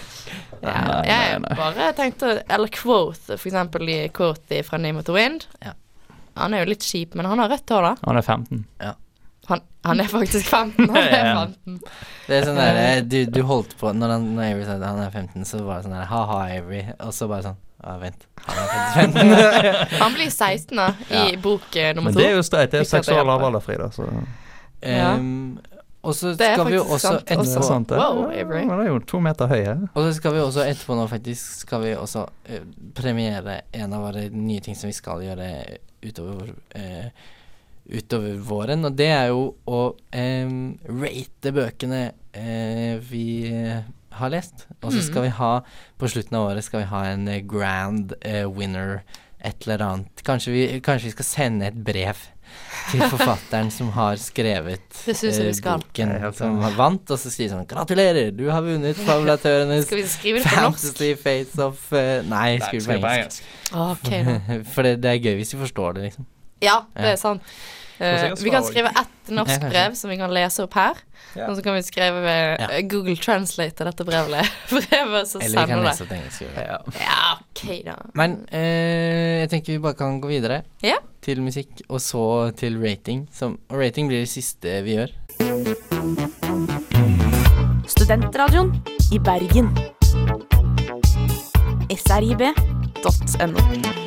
[SPEAKER 4] Ja,
[SPEAKER 3] Nei,
[SPEAKER 4] jeg
[SPEAKER 3] nei,
[SPEAKER 4] bare tenkte Eller Quote, for eksempel i Quoth fra Name of the Wind.
[SPEAKER 2] Ja.
[SPEAKER 4] Han er jo litt kjip, men han har rødt hår, da.
[SPEAKER 3] Han er 15.
[SPEAKER 4] Han, han er faktisk 15. Han er 15.
[SPEAKER 2] Det er sånn der eh, du, du holdt på Når, han, når Avery sa at han er 15, så var det sånn der Ha-ha, Avery. Og så bare sånn Ja, vent. Han er 15.
[SPEAKER 4] Han blir 16 da, i bok nummer to.
[SPEAKER 3] Men det er jo streit. Det er seksual
[SPEAKER 4] hjelper.
[SPEAKER 3] lavalder, Frida. Så
[SPEAKER 4] Ja.
[SPEAKER 2] Og så skal vi jo også
[SPEAKER 3] er
[SPEAKER 2] etterpå
[SPEAKER 3] sant.
[SPEAKER 4] Wow,
[SPEAKER 3] jo to meter høye.
[SPEAKER 2] Og så skal vi også etterpå nå faktisk Skal vi også eh, premiere en av våre nye ting som vi skal gjøre utover eh, Utover våren, og det er jo å em, rate bøkene eh, vi eh, har lest. Og så skal vi ha På slutten av året skal vi ha en eh, grand eh, winner, et eller annet. Kanskje vi, kanskje vi skal sende et brev til forfatteren som har skrevet eh, boken som har vant, og så de sånn Gratulerer, du har vunnet
[SPEAKER 4] norsk?
[SPEAKER 2] Fantasy Face of uh, Nei, skriv på engelsk.
[SPEAKER 4] Okay.
[SPEAKER 2] For det, det er gøy hvis du forstår det, liksom.
[SPEAKER 4] Ja, det er sant. Eh, vi kan skrive ett norsk brev som vi kan lese opp her.
[SPEAKER 3] Yeah.
[SPEAKER 4] Og så kan vi skrive eh,
[SPEAKER 2] Ja.
[SPEAKER 4] Google Translate dette brevet, brevet så
[SPEAKER 2] Eller vi kan lese
[SPEAKER 4] det.
[SPEAKER 2] engelsk.
[SPEAKER 3] Ja.
[SPEAKER 4] Ja, ok, da.
[SPEAKER 2] Men uh, jeg tenker vi bare kan gå videre
[SPEAKER 4] yeah.
[SPEAKER 2] til musikk, og så til rating. Som, og rating blir det siste vi gjør.
[SPEAKER 6] Studentradioen i Bergen. srib.no.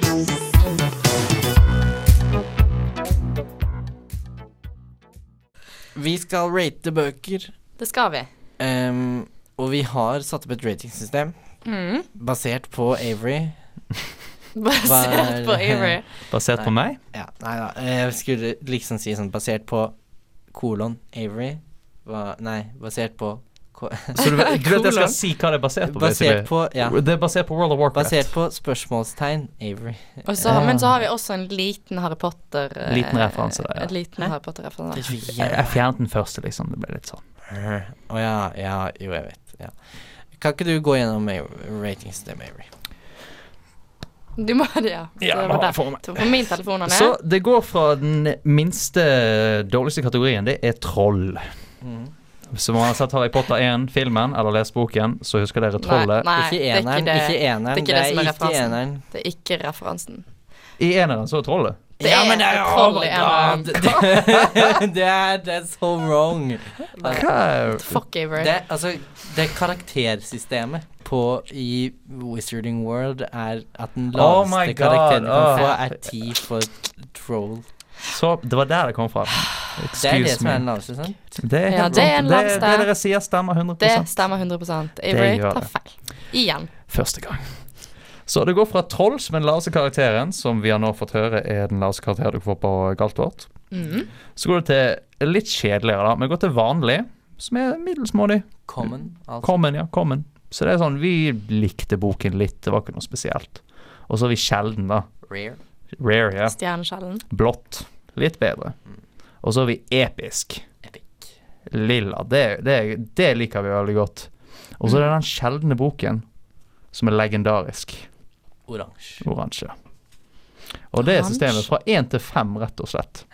[SPEAKER 2] Vi skal rate bøker,
[SPEAKER 4] Det skal vi.
[SPEAKER 2] Um, og vi har satt opp et ratingsystem
[SPEAKER 4] Mm.
[SPEAKER 2] basert på Avery.
[SPEAKER 4] Basert på Avery.
[SPEAKER 3] Basert på meg?
[SPEAKER 2] Ja, nei da, jeg skulle liksom si sånn basert på kolon Avery. Hva, nei, basert på
[SPEAKER 3] Så du, vet- du vet jeg skal si hva det er basert på?
[SPEAKER 2] Basert på Ja.
[SPEAKER 3] Det er basert på World of Warcraft.
[SPEAKER 2] Basert på spørsmålstegn Avery.
[SPEAKER 4] Og så, Men så har vi også en liten Harry Potter eh,
[SPEAKER 3] Liten referanse der, ja.
[SPEAKER 4] En liten Harry Potter-referanse.
[SPEAKER 3] Jeg, jeg fjernet den første, liksom. Det ble litt sånn.
[SPEAKER 2] Å ja, ja, jo, jeg vet. Ja. Kan ikke du gå gjennom ratings til Avery?
[SPEAKER 4] Du må det, ja.
[SPEAKER 3] Ja,
[SPEAKER 4] det var
[SPEAKER 3] for meg.
[SPEAKER 4] På min telefon han er.
[SPEAKER 3] Så det går fra den minste, dårligste kategorien. Det er troll.
[SPEAKER 2] Mm.
[SPEAKER 3] Så man har sett Harry Potter 1-filmen eller lest boken, så husker dere trollet.
[SPEAKER 4] Nei,
[SPEAKER 2] ikke
[SPEAKER 4] det er
[SPEAKER 2] eneren,
[SPEAKER 4] ikke det.
[SPEAKER 2] ikke eneren.
[SPEAKER 4] det er ikke
[SPEAKER 2] Det
[SPEAKER 4] det
[SPEAKER 2] er
[SPEAKER 4] som er
[SPEAKER 2] ikke
[SPEAKER 4] referansen.
[SPEAKER 2] eneren.
[SPEAKER 4] Det er ikke referansen.
[SPEAKER 3] I eneren så er trollet.
[SPEAKER 4] Det er et troll i eneren.
[SPEAKER 2] det, det er That's so wrong.
[SPEAKER 4] Fuck Avery.
[SPEAKER 2] Det, altså, det karaktersystemet på i Wizarding World er at den
[SPEAKER 3] Oh
[SPEAKER 2] laveste
[SPEAKER 3] oh
[SPEAKER 2] karakteren du kan få, er ti for troll.
[SPEAKER 3] Så det var der det kom fra.
[SPEAKER 2] Det er det som er en
[SPEAKER 3] me.
[SPEAKER 2] sant?
[SPEAKER 3] Det er
[SPEAKER 4] Ja, det er en
[SPEAKER 3] det, det dere sier, stemmer 100
[SPEAKER 4] Det stemmer 100 Avery
[SPEAKER 3] gjør
[SPEAKER 4] tar feil. Igjen.
[SPEAKER 3] første gang. Så det går fra troll, som er den laveste karakteren, som vi har nå fått høre er den laveste karakteren du får på Galtvort.
[SPEAKER 4] Mm.
[SPEAKER 3] Så går det til litt kjedeligere, da. Men går til vanlig, som er middels mådig.
[SPEAKER 2] Common, altså.
[SPEAKER 3] Common, ja. Common. Så det er sånn, vi likte boken litt, det var ikke noe spesielt. Og så har vi sjelden, da.
[SPEAKER 2] Rare.
[SPEAKER 3] Rare, ja.
[SPEAKER 4] Stjernesjelden.
[SPEAKER 3] Blått. Litt bedre. Og så har vi episk.
[SPEAKER 2] Epic.
[SPEAKER 3] Lilla. Det, det, det liker vi veldig godt. Og så er det den sjeldne boken som er legendarisk.
[SPEAKER 2] Oransje.
[SPEAKER 3] Oransje. Og det er systemet fra én til fem, rett og slett.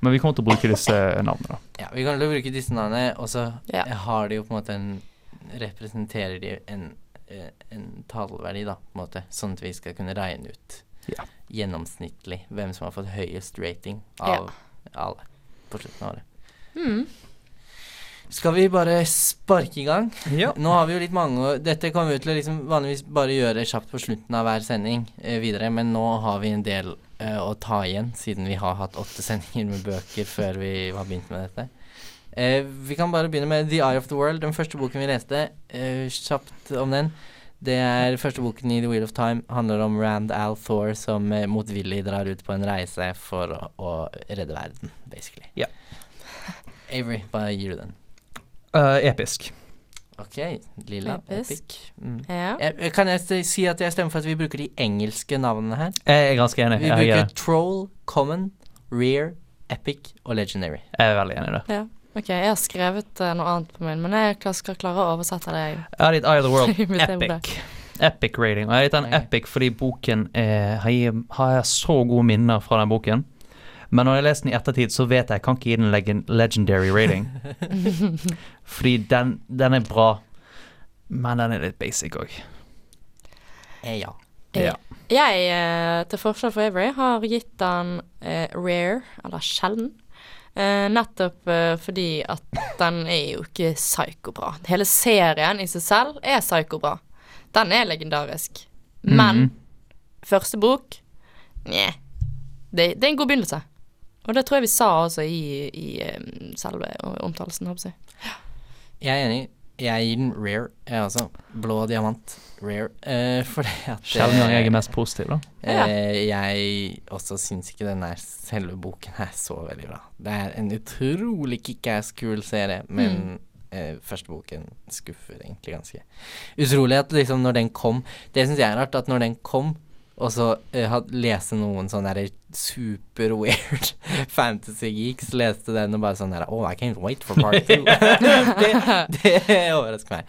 [SPEAKER 3] Men vi kommer til å bruke disse navnene.
[SPEAKER 2] Ja, vi kommer til å bruke disse navnene, og så
[SPEAKER 4] Ja.
[SPEAKER 2] har de jo på en måte en Representerer de en, eh, en tallverdi, da, på en måte, sånn at vi skal kunne regne ut
[SPEAKER 3] Ja.
[SPEAKER 2] gjennomsnittlig hvem som har fått høyest rating av alle på slutten av året.
[SPEAKER 4] Mm.
[SPEAKER 2] Skal vi bare sparke i gang?
[SPEAKER 3] Ja.
[SPEAKER 2] Nå har vi jo litt mange Dette kommer vi til å liksom vanligvis bare gjøre kjapt på slutten av hver sending eh, videre, men nå har vi en del eh, å ta igjen, siden vi har hatt åtte sendinger med bøker før vi har begynt med dette. Eh, vi kan bare begynne med The Eye of the World, den første boken vi leste. Eh, kjapt om den. Det er første boken i The Wheel of Time. Handler om Rand Al Thor som eh, motvillig drar ut på en reise for å, å redde verden, basically.
[SPEAKER 3] Ja.
[SPEAKER 2] Avery, hva gir du den?
[SPEAKER 3] Eh, episk.
[SPEAKER 2] Ok, lilla.
[SPEAKER 4] Episk.
[SPEAKER 2] Epic. Mm.
[SPEAKER 4] Ja.
[SPEAKER 2] Eh, Kan jeg si at jeg stemmer for at vi bruker de engelske navnene her?
[SPEAKER 3] Jeg er ganske enig.
[SPEAKER 2] Vi
[SPEAKER 3] Jeg,
[SPEAKER 2] bruker
[SPEAKER 3] er-
[SPEAKER 2] Troll, Common, Rear, Epic og Legendary.
[SPEAKER 3] jeg er veldig enig i det.
[SPEAKER 4] ja. Ok, jeg har skrevet uh, noe annet på min, men jeg skal klare å oversette det. jeg.
[SPEAKER 3] Har gitt Eye of the World epic. Epic rating. Og jeg har gitt den epic fordi boken er, har, jeg- så gode minner fra den boken. Men når jeg leser den i ettertid, så vet jeg jeg kan ikke gi den legen- legendary rating. fordi den, den er bra, men den er litt basic òg.
[SPEAKER 2] Eh, ja.
[SPEAKER 3] Ja.
[SPEAKER 4] Jeg, eh, til forskjell fra Avery, har gitt den eh, rare, eller sjelden. Eh, nettopp eh, fordi at den er jo ikke psykobra. Hele serien i seg selv er psykobra. Den er legendarisk. Men
[SPEAKER 3] Mhm.
[SPEAKER 4] første bok Nja. Det, det er en god begynnelse. Og det tror jeg vi sa også i, i eh, selve omtalelsen. Jeg
[SPEAKER 2] er enig. Jeg gir den Rare, jeg også. Blå diamant. Rare. Eh, fordi at
[SPEAKER 3] Sjelden gang jeg er
[SPEAKER 2] eh,
[SPEAKER 3] mest positiv, da.
[SPEAKER 2] Eh, jeg også syns ikke den er selve boken er så veldig bra. Det er en utrolig kickass kul serie, men eh, første boken skuffer egentlig ganske utrolig at liksom når den kom Det syns jeg er rart, at når den kom, og så uh, leste noen sånne der super weird fantasy geeks, leste den og bare sånn der Oh, I can't wait for part two. det, det overrasker meg.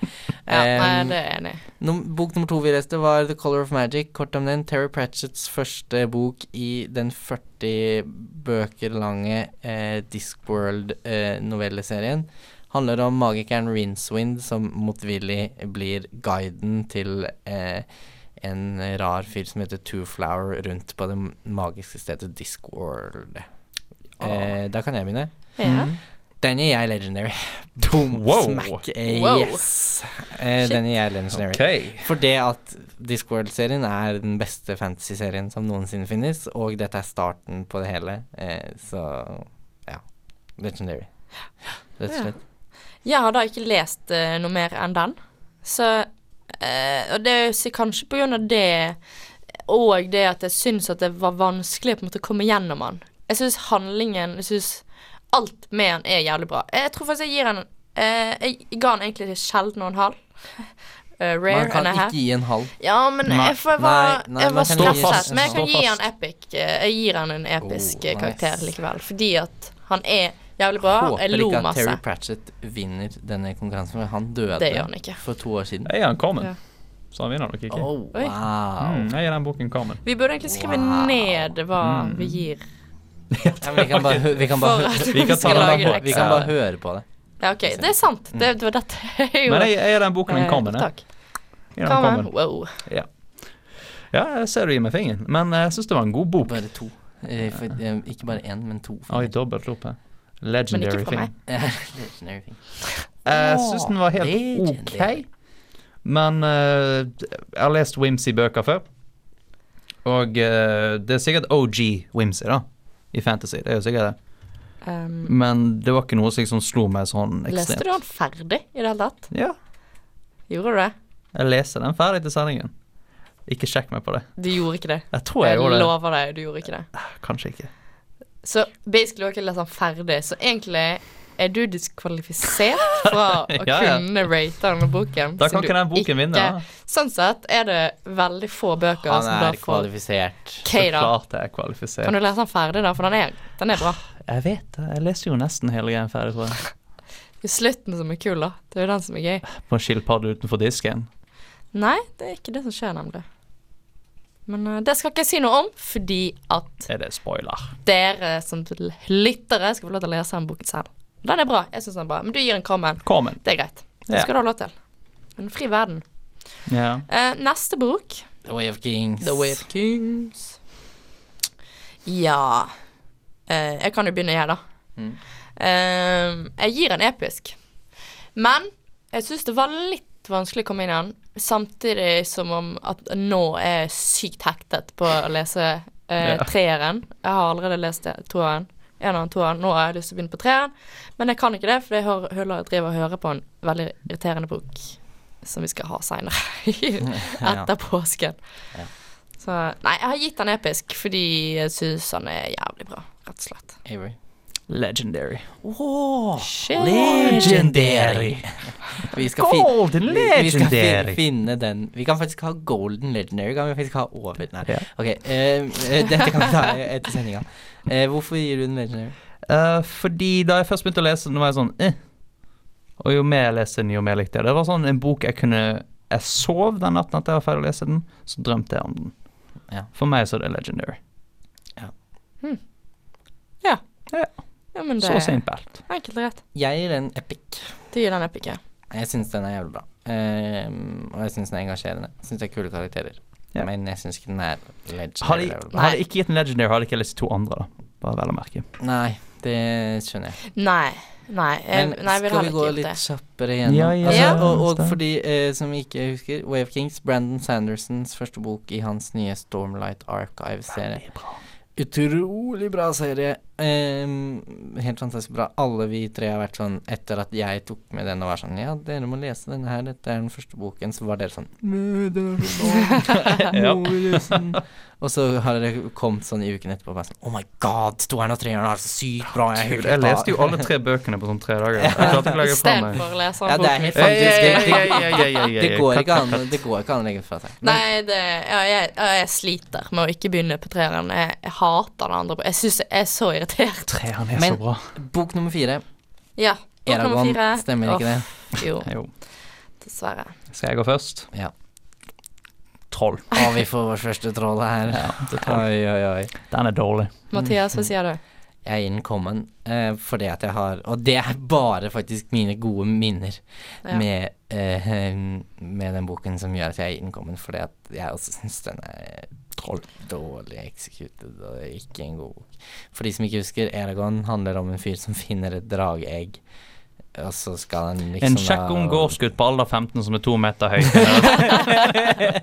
[SPEAKER 4] Ja, nei, det er enig.
[SPEAKER 2] Num bok nummer to vi leste var The Color of Magic. Kort om den. Terry Pratchetts første bok i den 40 bøker lange eh, Discworld-novelleserien. Handler om magikeren Rincewind som motvillig blir guiden til eh, en rar fyr som heter Two Flower rundt på det magiske stedet Discworld. Eh, da kan jeg begynne.
[SPEAKER 4] Ja.
[SPEAKER 2] Den gir jeg legendary. Boom,
[SPEAKER 3] Wow.
[SPEAKER 2] smack, eh,
[SPEAKER 4] Wow.
[SPEAKER 2] yes. Eh, den gir jeg legendary.
[SPEAKER 3] Okay.
[SPEAKER 2] For det at Discworld-serien er den beste fantasy-serien som noensinne finnes, og dette er starten på det hele, eh, så ja. Legendary. Rett og slett.
[SPEAKER 4] Jeg har da ikke lest uh, noe mer enn den. Så eh, Og det er kanskje på grunn av det og det at jeg syns at det var vanskelig å på en måte komme gjennom han. Jeg syns handlingen Jeg syns alt med han er jævlig bra. Jeg tror faktisk jeg gir han eh, Jeg ga han egentlig sjelden noen halv. Uh, rare
[SPEAKER 2] Man kan ikke gi en halv.
[SPEAKER 4] Ja, men
[SPEAKER 3] Nei.
[SPEAKER 4] jeg, var,
[SPEAKER 2] Nei, nei,
[SPEAKER 4] jeg var stresset. Men jeg kan gi han epic eh, Jeg gir han en episk
[SPEAKER 2] Oh,
[SPEAKER 4] eh, karakter
[SPEAKER 2] nice.
[SPEAKER 4] likevel. Fordi at han er jævlig bra. Jeg
[SPEAKER 2] Håper ikke at. Terry Pratchett vinner denne konkurransen, for han døde
[SPEAKER 4] Det gjør han ikke.
[SPEAKER 2] for to år siden.
[SPEAKER 3] Jeg er han
[SPEAKER 4] Ja.
[SPEAKER 3] så han vinner nok ikke.
[SPEAKER 2] Oh, wow.
[SPEAKER 3] Mm, jeg gir den boken common.
[SPEAKER 4] Vi burde egentlig skrive
[SPEAKER 2] Wow.
[SPEAKER 4] ned hva
[SPEAKER 3] Mm.
[SPEAKER 4] vi gir.
[SPEAKER 2] Ja, vi kan bare, vi kan bare,
[SPEAKER 3] vi kan
[SPEAKER 2] vi bare høre på det.
[SPEAKER 4] Ja, OK. Det er sant. Det, det var dette jeg
[SPEAKER 3] Men jeg, jeg gir den boken en
[SPEAKER 4] eh.
[SPEAKER 3] Jeg.
[SPEAKER 4] Wow.
[SPEAKER 3] Ja, jeg ser du gir meg fingeren, men jeg syns det var en god bok.
[SPEAKER 2] Bare to. Eh, for, eh, ikke bare én, men to.
[SPEAKER 3] Oi, dobbelt opp her. Legendary thing.
[SPEAKER 4] meg.
[SPEAKER 2] Eh, Legendary thing.
[SPEAKER 3] Jeg syns den var helt
[SPEAKER 2] Legendary.
[SPEAKER 3] ok, men uh, jeg har lest Wimsy-bøker før. Og uh, det er sikkert OG Wimsy, da, i Fantasy. Det er jo sikkert det.
[SPEAKER 4] Um,
[SPEAKER 3] Men det var ikke noe som liksom slo meg sånn
[SPEAKER 4] leste du den ferdig i det hele tatt?
[SPEAKER 3] Ja,
[SPEAKER 4] Gjorde du det?
[SPEAKER 3] jeg leste den ferdig til sendingen. Ikke sjekk meg på det.
[SPEAKER 4] Du gjorde ikke det.
[SPEAKER 3] Jeg tror jeg
[SPEAKER 4] Jeg
[SPEAKER 3] gjorde det.
[SPEAKER 4] lover deg, du gjorde ikke det.
[SPEAKER 3] Kanskje ikke.
[SPEAKER 4] Så basically har ikke lest den ferdig, så egentlig er du diskvalifisert fra å
[SPEAKER 3] Ja, ja.
[SPEAKER 4] kunne rate denne boken.
[SPEAKER 3] Da kan ikke den boken vinne. da.
[SPEAKER 4] Sånn sett er det veldig få bøker
[SPEAKER 2] Han
[SPEAKER 4] som
[SPEAKER 2] er
[SPEAKER 4] får
[SPEAKER 2] kvalifisert.
[SPEAKER 4] Ok,
[SPEAKER 3] Så
[SPEAKER 4] da.
[SPEAKER 3] klart jeg er
[SPEAKER 4] Kan du lese den ferdig, da? For den er, den er bra.
[SPEAKER 3] Jeg vet det. Jeg leste jo nesten hele greia ferdig, tror jeg.
[SPEAKER 4] Det er slutten som er kul, da. Det er jo den som er gøy.
[SPEAKER 3] På en skilpadde utenfor disken.
[SPEAKER 4] Nei, det er ikke det som skjer, nemlig. Men uh, det skal ikke jeg si noe om, fordi at
[SPEAKER 3] Er det spoiler?
[SPEAKER 4] dere som lyttere skal få lov til å lese den boken selv. Den er bra. Jeg synes den er bra. Men du gir en Carmen.
[SPEAKER 3] Carmen.
[SPEAKER 4] Det er greit. Det
[SPEAKER 3] Ja.
[SPEAKER 4] skal du ha lov til. En fri verden.
[SPEAKER 3] Ja.
[SPEAKER 4] Eh, neste bok
[SPEAKER 2] The Way of Kings.
[SPEAKER 4] The Way of Kings. Ja eh, Jeg kan jo begynne, jeg, da.
[SPEAKER 2] Mm.
[SPEAKER 4] Eh, jeg gir en episk. Men jeg syns det var litt vanskelig å komme inn i den. Samtidig som om at nå er jeg sykt hektet på å lese eh,
[SPEAKER 3] Ja.
[SPEAKER 4] treeren. Jeg har allerede lest toeren. En av toeren. Nå har jeg lyst til å begynne på treeren, men jeg kan ikke det, for jeg hører, hører, driver og hører på en veldig irriterende bok som vi skal ha seinere. Etter påsken.
[SPEAKER 2] Ja.
[SPEAKER 4] Så nei, jeg har gitt den episk fordi jeg syns han er jævlig bra, rett og slett.
[SPEAKER 2] Avery.
[SPEAKER 3] Legendary.
[SPEAKER 4] Shit.
[SPEAKER 2] Legendary. Vi skal,
[SPEAKER 3] Golden
[SPEAKER 2] legendary! vi skal finne den Vi kan faktisk ha golden legendary. Kan vi faktisk ha over Nei.
[SPEAKER 3] Ja.
[SPEAKER 2] Ok, uh, eh, dette kan vi ta etter sendinga. Uh, hvorfor gir du den legendary?
[SPEAKER 3] Uh, fordi da jeg først begynte å lese den, var jeg sånn eh. Og jo mer jeg leste den, jo mer likte jeg det. Var sånn en bok jeg kunne Jeg sov den natten at jeg var ferdig å lese den, så drømte jeg om den.
[SPEAKER 2] Ja.
[SPEAKER 3] For meg så er det legendary.
[SPEAKER 4] Ja.
[SPEAKER 3] Ja.
[SPEAKER 4] ja, men det
[SPEAKER 3] Så
[SPEAKER 4] er
[SPEAKER 3] simpelt.
[SPEAKER 4] enkelt og greit.
[SPEAKER 2] Jeg gir den epic.
[SPEAKER 4] Du gir den epic, ja.
[SPEAKER 2] Jeg syns den er jævlig bra. Eh, og jeg syns den er engasjerende. Jeg syns det er kule karakterer.
[SPEAKER 3] Ja.
[SPEAKER 2] Men jeg syns ikke den er legendary.
[SPEAKER 3] Har
[SPEAKER 2] de,
[SPEAKER 3] har de ikke gitt en legendary, har de ikke lest to andre. da Bare vel å merke.
[SPEAKER 2] Nei, det skjønner jeg.
[SPEAKER 4] Nei. Nei, jeg,
[SPEAKER 2] Men
[SPEAKER 4] nei, jeg vil
[SPEAKER 2] skal vi
[SPEAKER 4] heller
[SPEAKER 2] gå
[SPEAKER 4] ikke gjort
[SPEAKER 2] litt
[SPEAKER 4] det.
[SPEAKER 2] kjappere igjennom?
[SPEAKER 3] Ja, ja,
[SPEAKER 2] altså,
[SPEAKER 4] ja.
[SPEAKER 2] og, og fordi, eh, som ikke husker, of Kings, Brandon Sandersons første bok i hans nye Stormlight Archive-serie. Utrolig bra serie. Ehm, helt fantastisk bra. Alle vi tre har vært sånn Etter at jeg tok med den og var sånn Ja, dere må lese denne her, dette er den første boken. Så var dere sånn «Nei, den er.
[SPEAKER 3] Ja.
[SPEAKER 2] Må vi lese den?» Og så har dere kommet sånn i uken etterpå og bare sånn Oh my god, toeren og treeren er så sykt bra. Jeg,
[SPEAKER 3] Jeg leste jo alle tre bøkene på sånn tre dager. Jeg klarte ikke å legge fra meg.
[SPEAKER 4] Istedenfor å lese
[SPEAKER 2] Ja, det er helt
[SPEAKER 3] fantastisk.
[SPEAKER 2] det, går ikke an Det går ikke an å legge fra seg.
[SPEAKER 4] Nei, det ja, jeg, jeg sliter med å ikke begynne på treeren. Jeg, jeg hater det andre. Jeg syns jeg er så irritert.
[SPEAKER 3] Treeren er
[SPEAKER 2] Men-
[SPEAKER 3] så bra.
[SPEAKER 2] Bok nummer fire.
[SPEAKER 4] Ja. Bok nummer fire.
[SPEAKER 2] Stemmer ikke det?
[SPEAKER 4] Jo,
[SPEAKER 3] Jo.
[SPEAKER 4] dessverre.
[SPEAKER 3] Skal jeg gå først?
[SPEAKER 2] Ja.
[SPEAKER 3] Troll.
[SPEAKER 2] Å, vi får vår første troll her.
[SPEAKER 3] Ja, det.
[SPEAKER 2] Oi, oi, oi.
[SPEAKER 3] Den er dårlig.
[SPEAKER 4] Mathias, hva sier du?
[SPEAKER 2] Jeg er innkommen eh, fordi at jeg har Og det er bare faktisk mine gode minner
[SPEAKER 4] Ja.
[SPEAKER 2] med, eh, med den boken som gjør at jeg er innkommen, fordi at jeg også syns den er troll dårlig executed og ikke en god bok. For de som ikke husker, Eragon handler om en fyr som finner et drageegg. Og så skal han liksom
[SPEAKER 3] En kjekk ung gårdsgutt på alder 15 som er to meter høy.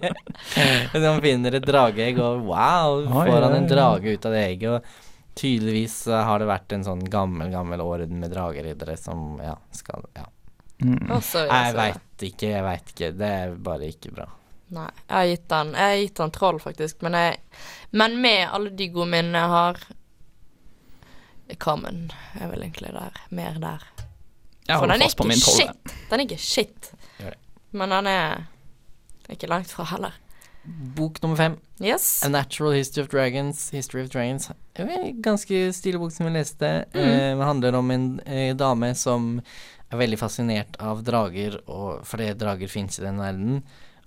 [SPEAKER 2] Han finner et drageegg, og wow,
[SPEAKER 3] Oi,
[SPEAKER 2] får han en drage ut av det egget. Og tydeligvis har det vært en sånn gammel, gammel orden med drageriddere som ja, skal Ja.
[SPEAKER 3] Mm.
[SPEAKER 2] Jeg
[SPEAKER 4] så-
[SPEAKER 2] veit ikke, jeg veit ikke. Det er bare ikke bra.
[SPEAKER 4] Nei, jeg har gitt den Jeg har gitt den troll, faktisk. Men, jeg, men med alle de gode minnene jeg har Carmen er vel egentlig der. Mer der.
[SPEAKER 3] Jeg
[SPEAKER 4] For
[SPEAKER 3] holder
[SPEAKER 4] den er
[SPEAKER 3] fast på
[SPEAKER 4] ikke
[SPEAKER 3] min troll.
[SPEAKER 4] shit. Den er ikke shit. Men den er ikke langt fra heller.
[SPEAKER 2] Bok nummer fem.
[SPEAKER 4] Yes.
[SPEAKER 2] A Natural History of Dragons. History of Dragons. Ganske stilig bok som vi leste.
[SPEAKER 4] Mm.
[SPEAKER 2] Eh, det handler om en eh, dame som er veldig fascinert av drager, og fordi drager fins i den verden.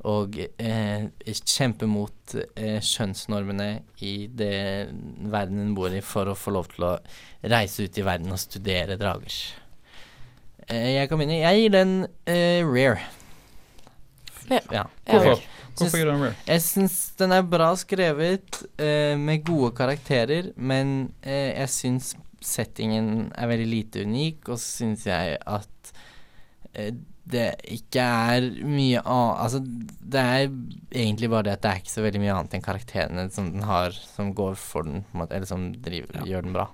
[SPEAKER 2] Og eh, kjemper mot eh, skjønnsnormene i det verden hun bor i, for å få lov til å reise ut i verden og studere drager. Eh, jeg kan begynne. Jeg gir den eh, rare.
[SPEAKER 4] Ja.
[SPEAKER 2] ja.
[SPEAKER 3] Hvorfor? Hvorfor gir du den rare?
[SPEAKER 2] Jeg syns den er bra skrevet, eh, med gode karakterer, men eh, jeg syns settingen er veldig lite unik, og så syns jeg at eh, det ikke er mye annet Altså, det er egentlig bare det at det er ikke så veldig mye annet enn karakterene som den har, som går for den, på en måte, eller som driver, gjør den bra,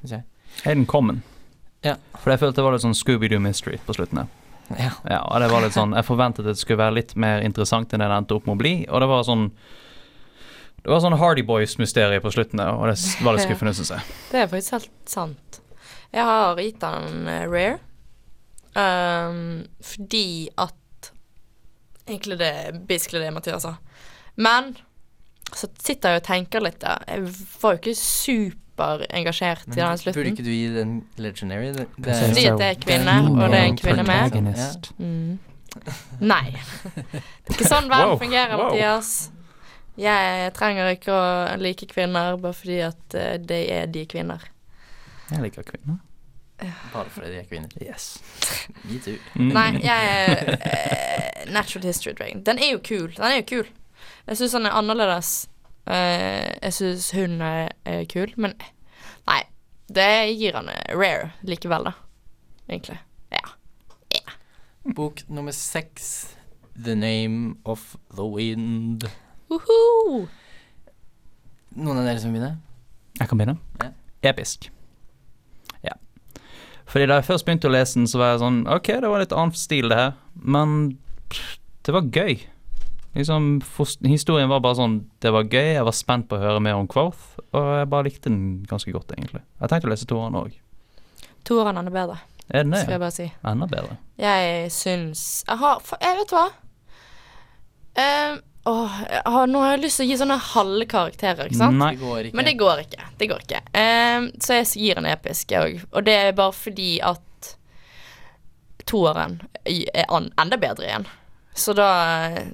[SPEAKER 2] syns jeg.
[SPEAKER 3] Er den kommet?
[SPEAKER 2] Ja.
[SPEAKER 3] For jeg følte det var litt sånn Scooby-Doo mystery på slutten.
[SPEAKER 2] Ja.
[SPEAKER 3] Ja, og det var litt sånn Jeg forventet det skulle være litt mer interessant enn det det endte opp med å bli, og det var sånn Det var sånn Hardy Boys-mysterie på slutten og det var litt skuffende, syns jeg.
[SPEAKER 4] Det er faktisk helt sant. Jeg har gitt han en eh, rare. Ehm, fordi at Egentlig det er basically det Mathias sa. Men så sitter jeg og tenker litt der. Jeg var jo ikke superengasjert i den
[SPEAKER 2] Burde ikke du gi den legendary? Det, det
[SPEAKER 3] Fordi
[SPEAKER 2] er,
[SPEAKER 4] Fordi det er kvinne, og det er en kvinne med. Mm. Nei. Det er ikke sånn verden
[SPEAKER 3] Wow,
[SPEAKER 4] fungerer,
[SPEAKER 3] wow.
[SPEAKER 4] Mathias. Jeg trenger ikke å like kvinner bare fordi at det de er de kvinner.
[SPEAKER 3] Jeg liker kvinner.
[SPEAKER 2] Bare fordi de er kvinner.
[SPEAKER 3] Yes.
[SPEAKER 2] Me too.
[SPEAKER 3] Mm.
[SPEAKER 4] Nei, jeg er uh, Natural History Dragon. Den er jo kul. Den er jo kul. Jeg syns den er annerledes. Uh, jeg syns hun er, er kul, men nei. Det gir han eh, rare likevel, da. Egentlig. Ja.
[SPEAKER 2] Bok nummer seks. The Name of the Wind.
[SPEAKER 4] Uhu.
[SPEAKER 2] Noen av dere som vil begynne?
[SPEAKER 3] Jeg kan begynne?
[SPEAKER 2] Ja.
[SPEAKER 3] Episk. Fordi da jeg først begynte å lese den, så var jeg sånn Ok, det var litt annen stil, det her, men pff, det var gøy. Liksom, Historien var bare sånn Det var gøy, jeg var spent på å høre mer om Quoth, og jeg bare likte den ganske godt, egentlig. Jeg tenkte å lese toeren òg.
[SPEAKER 4] Toeren er bedre,
[SPEAKER 3] Er den det?
[SPEAKER 4] skal jeg bare si.
[SPEAKER 3] Enda bedre.
[SPEAKER 4] Jeg syns Jeg har Jeg vet hva. Eh, åh, nå har jeg lyst til å gi sånne halve karakterer, ikke sant?
[SPEAKER 3] Nei.
[SPEAKER 2] Det går ikke.
[SPEAKER 4] Men det går ikke. Det går ikke. Um, så jeg gir en episk, jeg òg. Og det er bare fordi at toeren er an enda bedre igjen. Så da,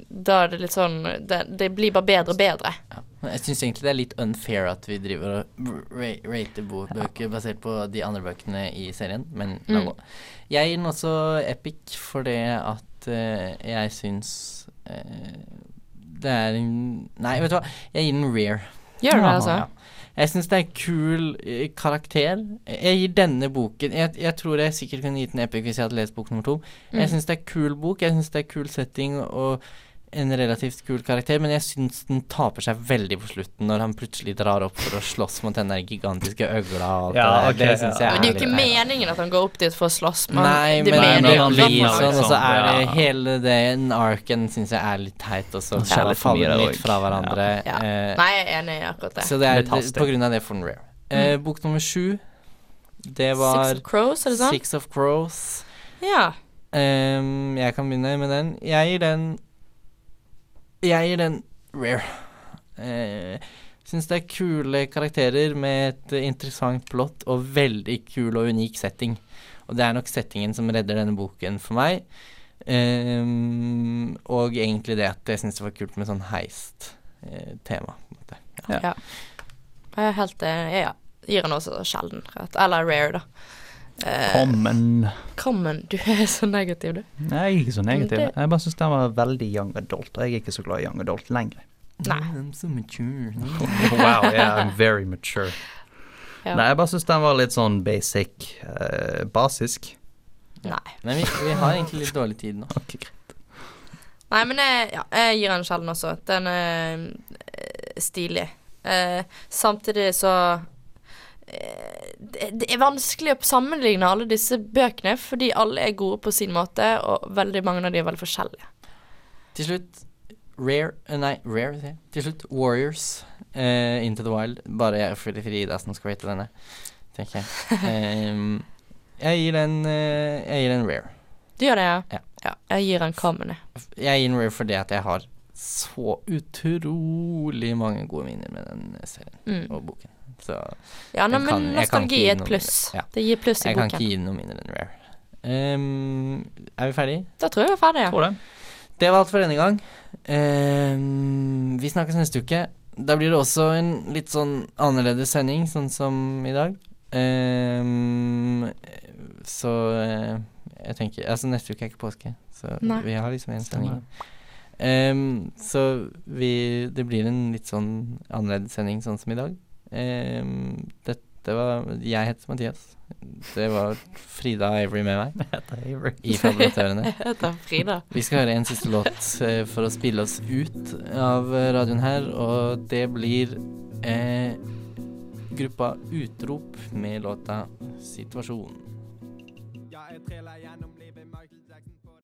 [SPEAKER 4] da er det litt sånn Det, det blir bare bedre og bedre.
[SPEAKER 2] Ja. Jeg syns egentlig det er litt unfair at vi driver og ra- rater bøker basert på de andre bøkene i serien, men la
[SPEAKER 4] Mm.
[SPEAKER 2] gå. Jeg gir den også epic fordi at uh, jeg syns eh, det er en Nei, vet du hva, jeg gir den rare.
[SPEAKER 4] Gjør du det, altså?
[SPEAKER 2] Ja. Jeg syns det er kul eh, karakter. Jeg gir denne boken jeg, jeg tror jeg sikkert kunne gitt den epic hvis jeg hadde lest bok nummer to. Jeg
[SPEAKER 4] Mm.
[SPEAKER 2] syns det er kul bok, jeg syns det er kul setting og en relativt kul karakter, men jeg syns den taper seg veldig på slutten når han plutselig drar opp for å slåss mot den der gigantiske øgla og alt
[SPEAKER 3] Ja,
[SPEAKER 2] det
[SPEAKER 3] ok,
[SPEAKER 2] der. Det syns
[SPEAKER 3] ja.
[SPEAKER 2] er
[SPEAKER 4] Men det er jo ikke meningen at han går opp dit for å slåss. men
[SPEAKER 2] Nei,
[SPEAKER 4] det
[SPEAKER 2] men det
[SPEAKER 3] han
[SPEAKER 2] blir sånn, og så er det
[SPEAKER 3] ja.
[SPEAKER 2] hele den arken syns jeg er litt teit
[SPEAKER 3] og så
[SPEAKER 2] faller litt fra hverandre.
[SPEAKER 4] Ja.
[SPEAKER 2] eh,
[SPEAKER 4] Nei, jeg er enig i akkurat det.
[SPEAKER 2] så det er
[SPEAKER 3] det,
[SPEAKER 2] på grunn av det for den rare. Eh, bok nummer sju, det
[SPEAKER 4] Six of Crows, er det sant?
[SPEAKER 2] Six of Crows.
[SPEAKER 4] Ja.
[SPEAKER 2] Um, jeg kan begynne med den. Jeg gir den Jeg gir den rare. Eh, Syns det er kule karakterer med et eh, interessant plott og veldig kul og unik setting. Og det er nok settingen som redder denne boken for meg. Ehm, og egentlig det at jeg syns det var kult med sånn heist-tema. på. Ja.
[SPEAKER 4] ja. Jeg er helt enig. Ja. Gir den også sjelden rett. Eller rare, da. Eh,
[SPEAKER 3] Common.
[SPEAKER 4] Common. Du er så negativ, du.
[SPEAKER 3] Nei, jeg er ikke så negativ.
[SPEAKER 4] Det-
[SPEAKER 3] Jeg bare syns den var veldig young adult, og jeg er ikke så glad i young adult lenger.
[SPEAKER 4] Nei.
[SPEAKER 2] I'm so mature.
[SPEAKER 3] wow, yeah, I'm very mature.
[SPEAKER 4] Ja.
[SPEAKER 3] Nei, jeg bare syns den var litt sånn basic. uh, basisk.
[SPEAKER 4] Nei.
[SPEAKER 2] Men vi, vi har egentlig litt dårlig tid nå.
[SPEAKER 3] Okay, greit.
[SPEAKER 4] Nei, men jeg, ja, jeg gir den sjelden også. Den er eh, stilig. Uh, samtidig så det, det er vanskelig å sammenligne alle disse bøkene, fordi alle er gode på sin måte, og veldig mange av de er veldig forskjellige.
[SPEAKER 2] Til slutt Rare eh, Nei, Rare. Til slutt Warriors uh, Into the Wild. Bare jeg fordi Frida som skal rate denne, tenker jeg. Um, jeg gir den uh, Jeg gir den Rare.
[SPEAKER 4] Du gjør det, ja?
[SPEAKER 2] Ja.
[SPEAKER 4] Jeg gir den Common, jeg.
[SPEAKER 2] Jeg gir den Rare fordi at jeg har så utrolig mange gode minner med den serien
[SPEAKER 4] Mm.
[SPEAKER 2] og boken. Så
[SPEAKER 4] Ja, nei, men
[SPEAKER 2] kan-
[SPEAKER 4] nostalgi er et pluss.
[SPEAKER 2] Ja.
[SPEAKER 4] Det gir pluss i
[SPEAKER 2] jeg kan ikke gi noe mindre enn Rare. Um, er vi ferdige?
[SPEAKER 4] Da tror jeg vi er ferdige.
[SPEAKER 3] Tror det.
[SPEAKER 2] Det var alt for denne gang. Um, vi snakkes neste uke. Da blir det også en litt sånn annerledes sending, sånn som i dag. Um, så uh, jeg tenker Altså, neste uke er ikke påske, så
[SPEAKER 4] Nei.
[SPEAKER 2] vi har liksom en sending. Um, så vi Det blir en litt sånn annerledes sending, sånn som i dag. Ehm, dette var Jeg heter Mathias. Det var Frida og Avery med meg i Fabulatørene.
[SPEAKER 4] Jeg heter Frida.
[SPEAKER 2] Vi skal høre en siste låt eh, for å spille oss ut av eh, radioen her, og det blir eh, gruppa Utrop med låta 'Situasjon'.
[SPEAKER 7] Jeg er gjennom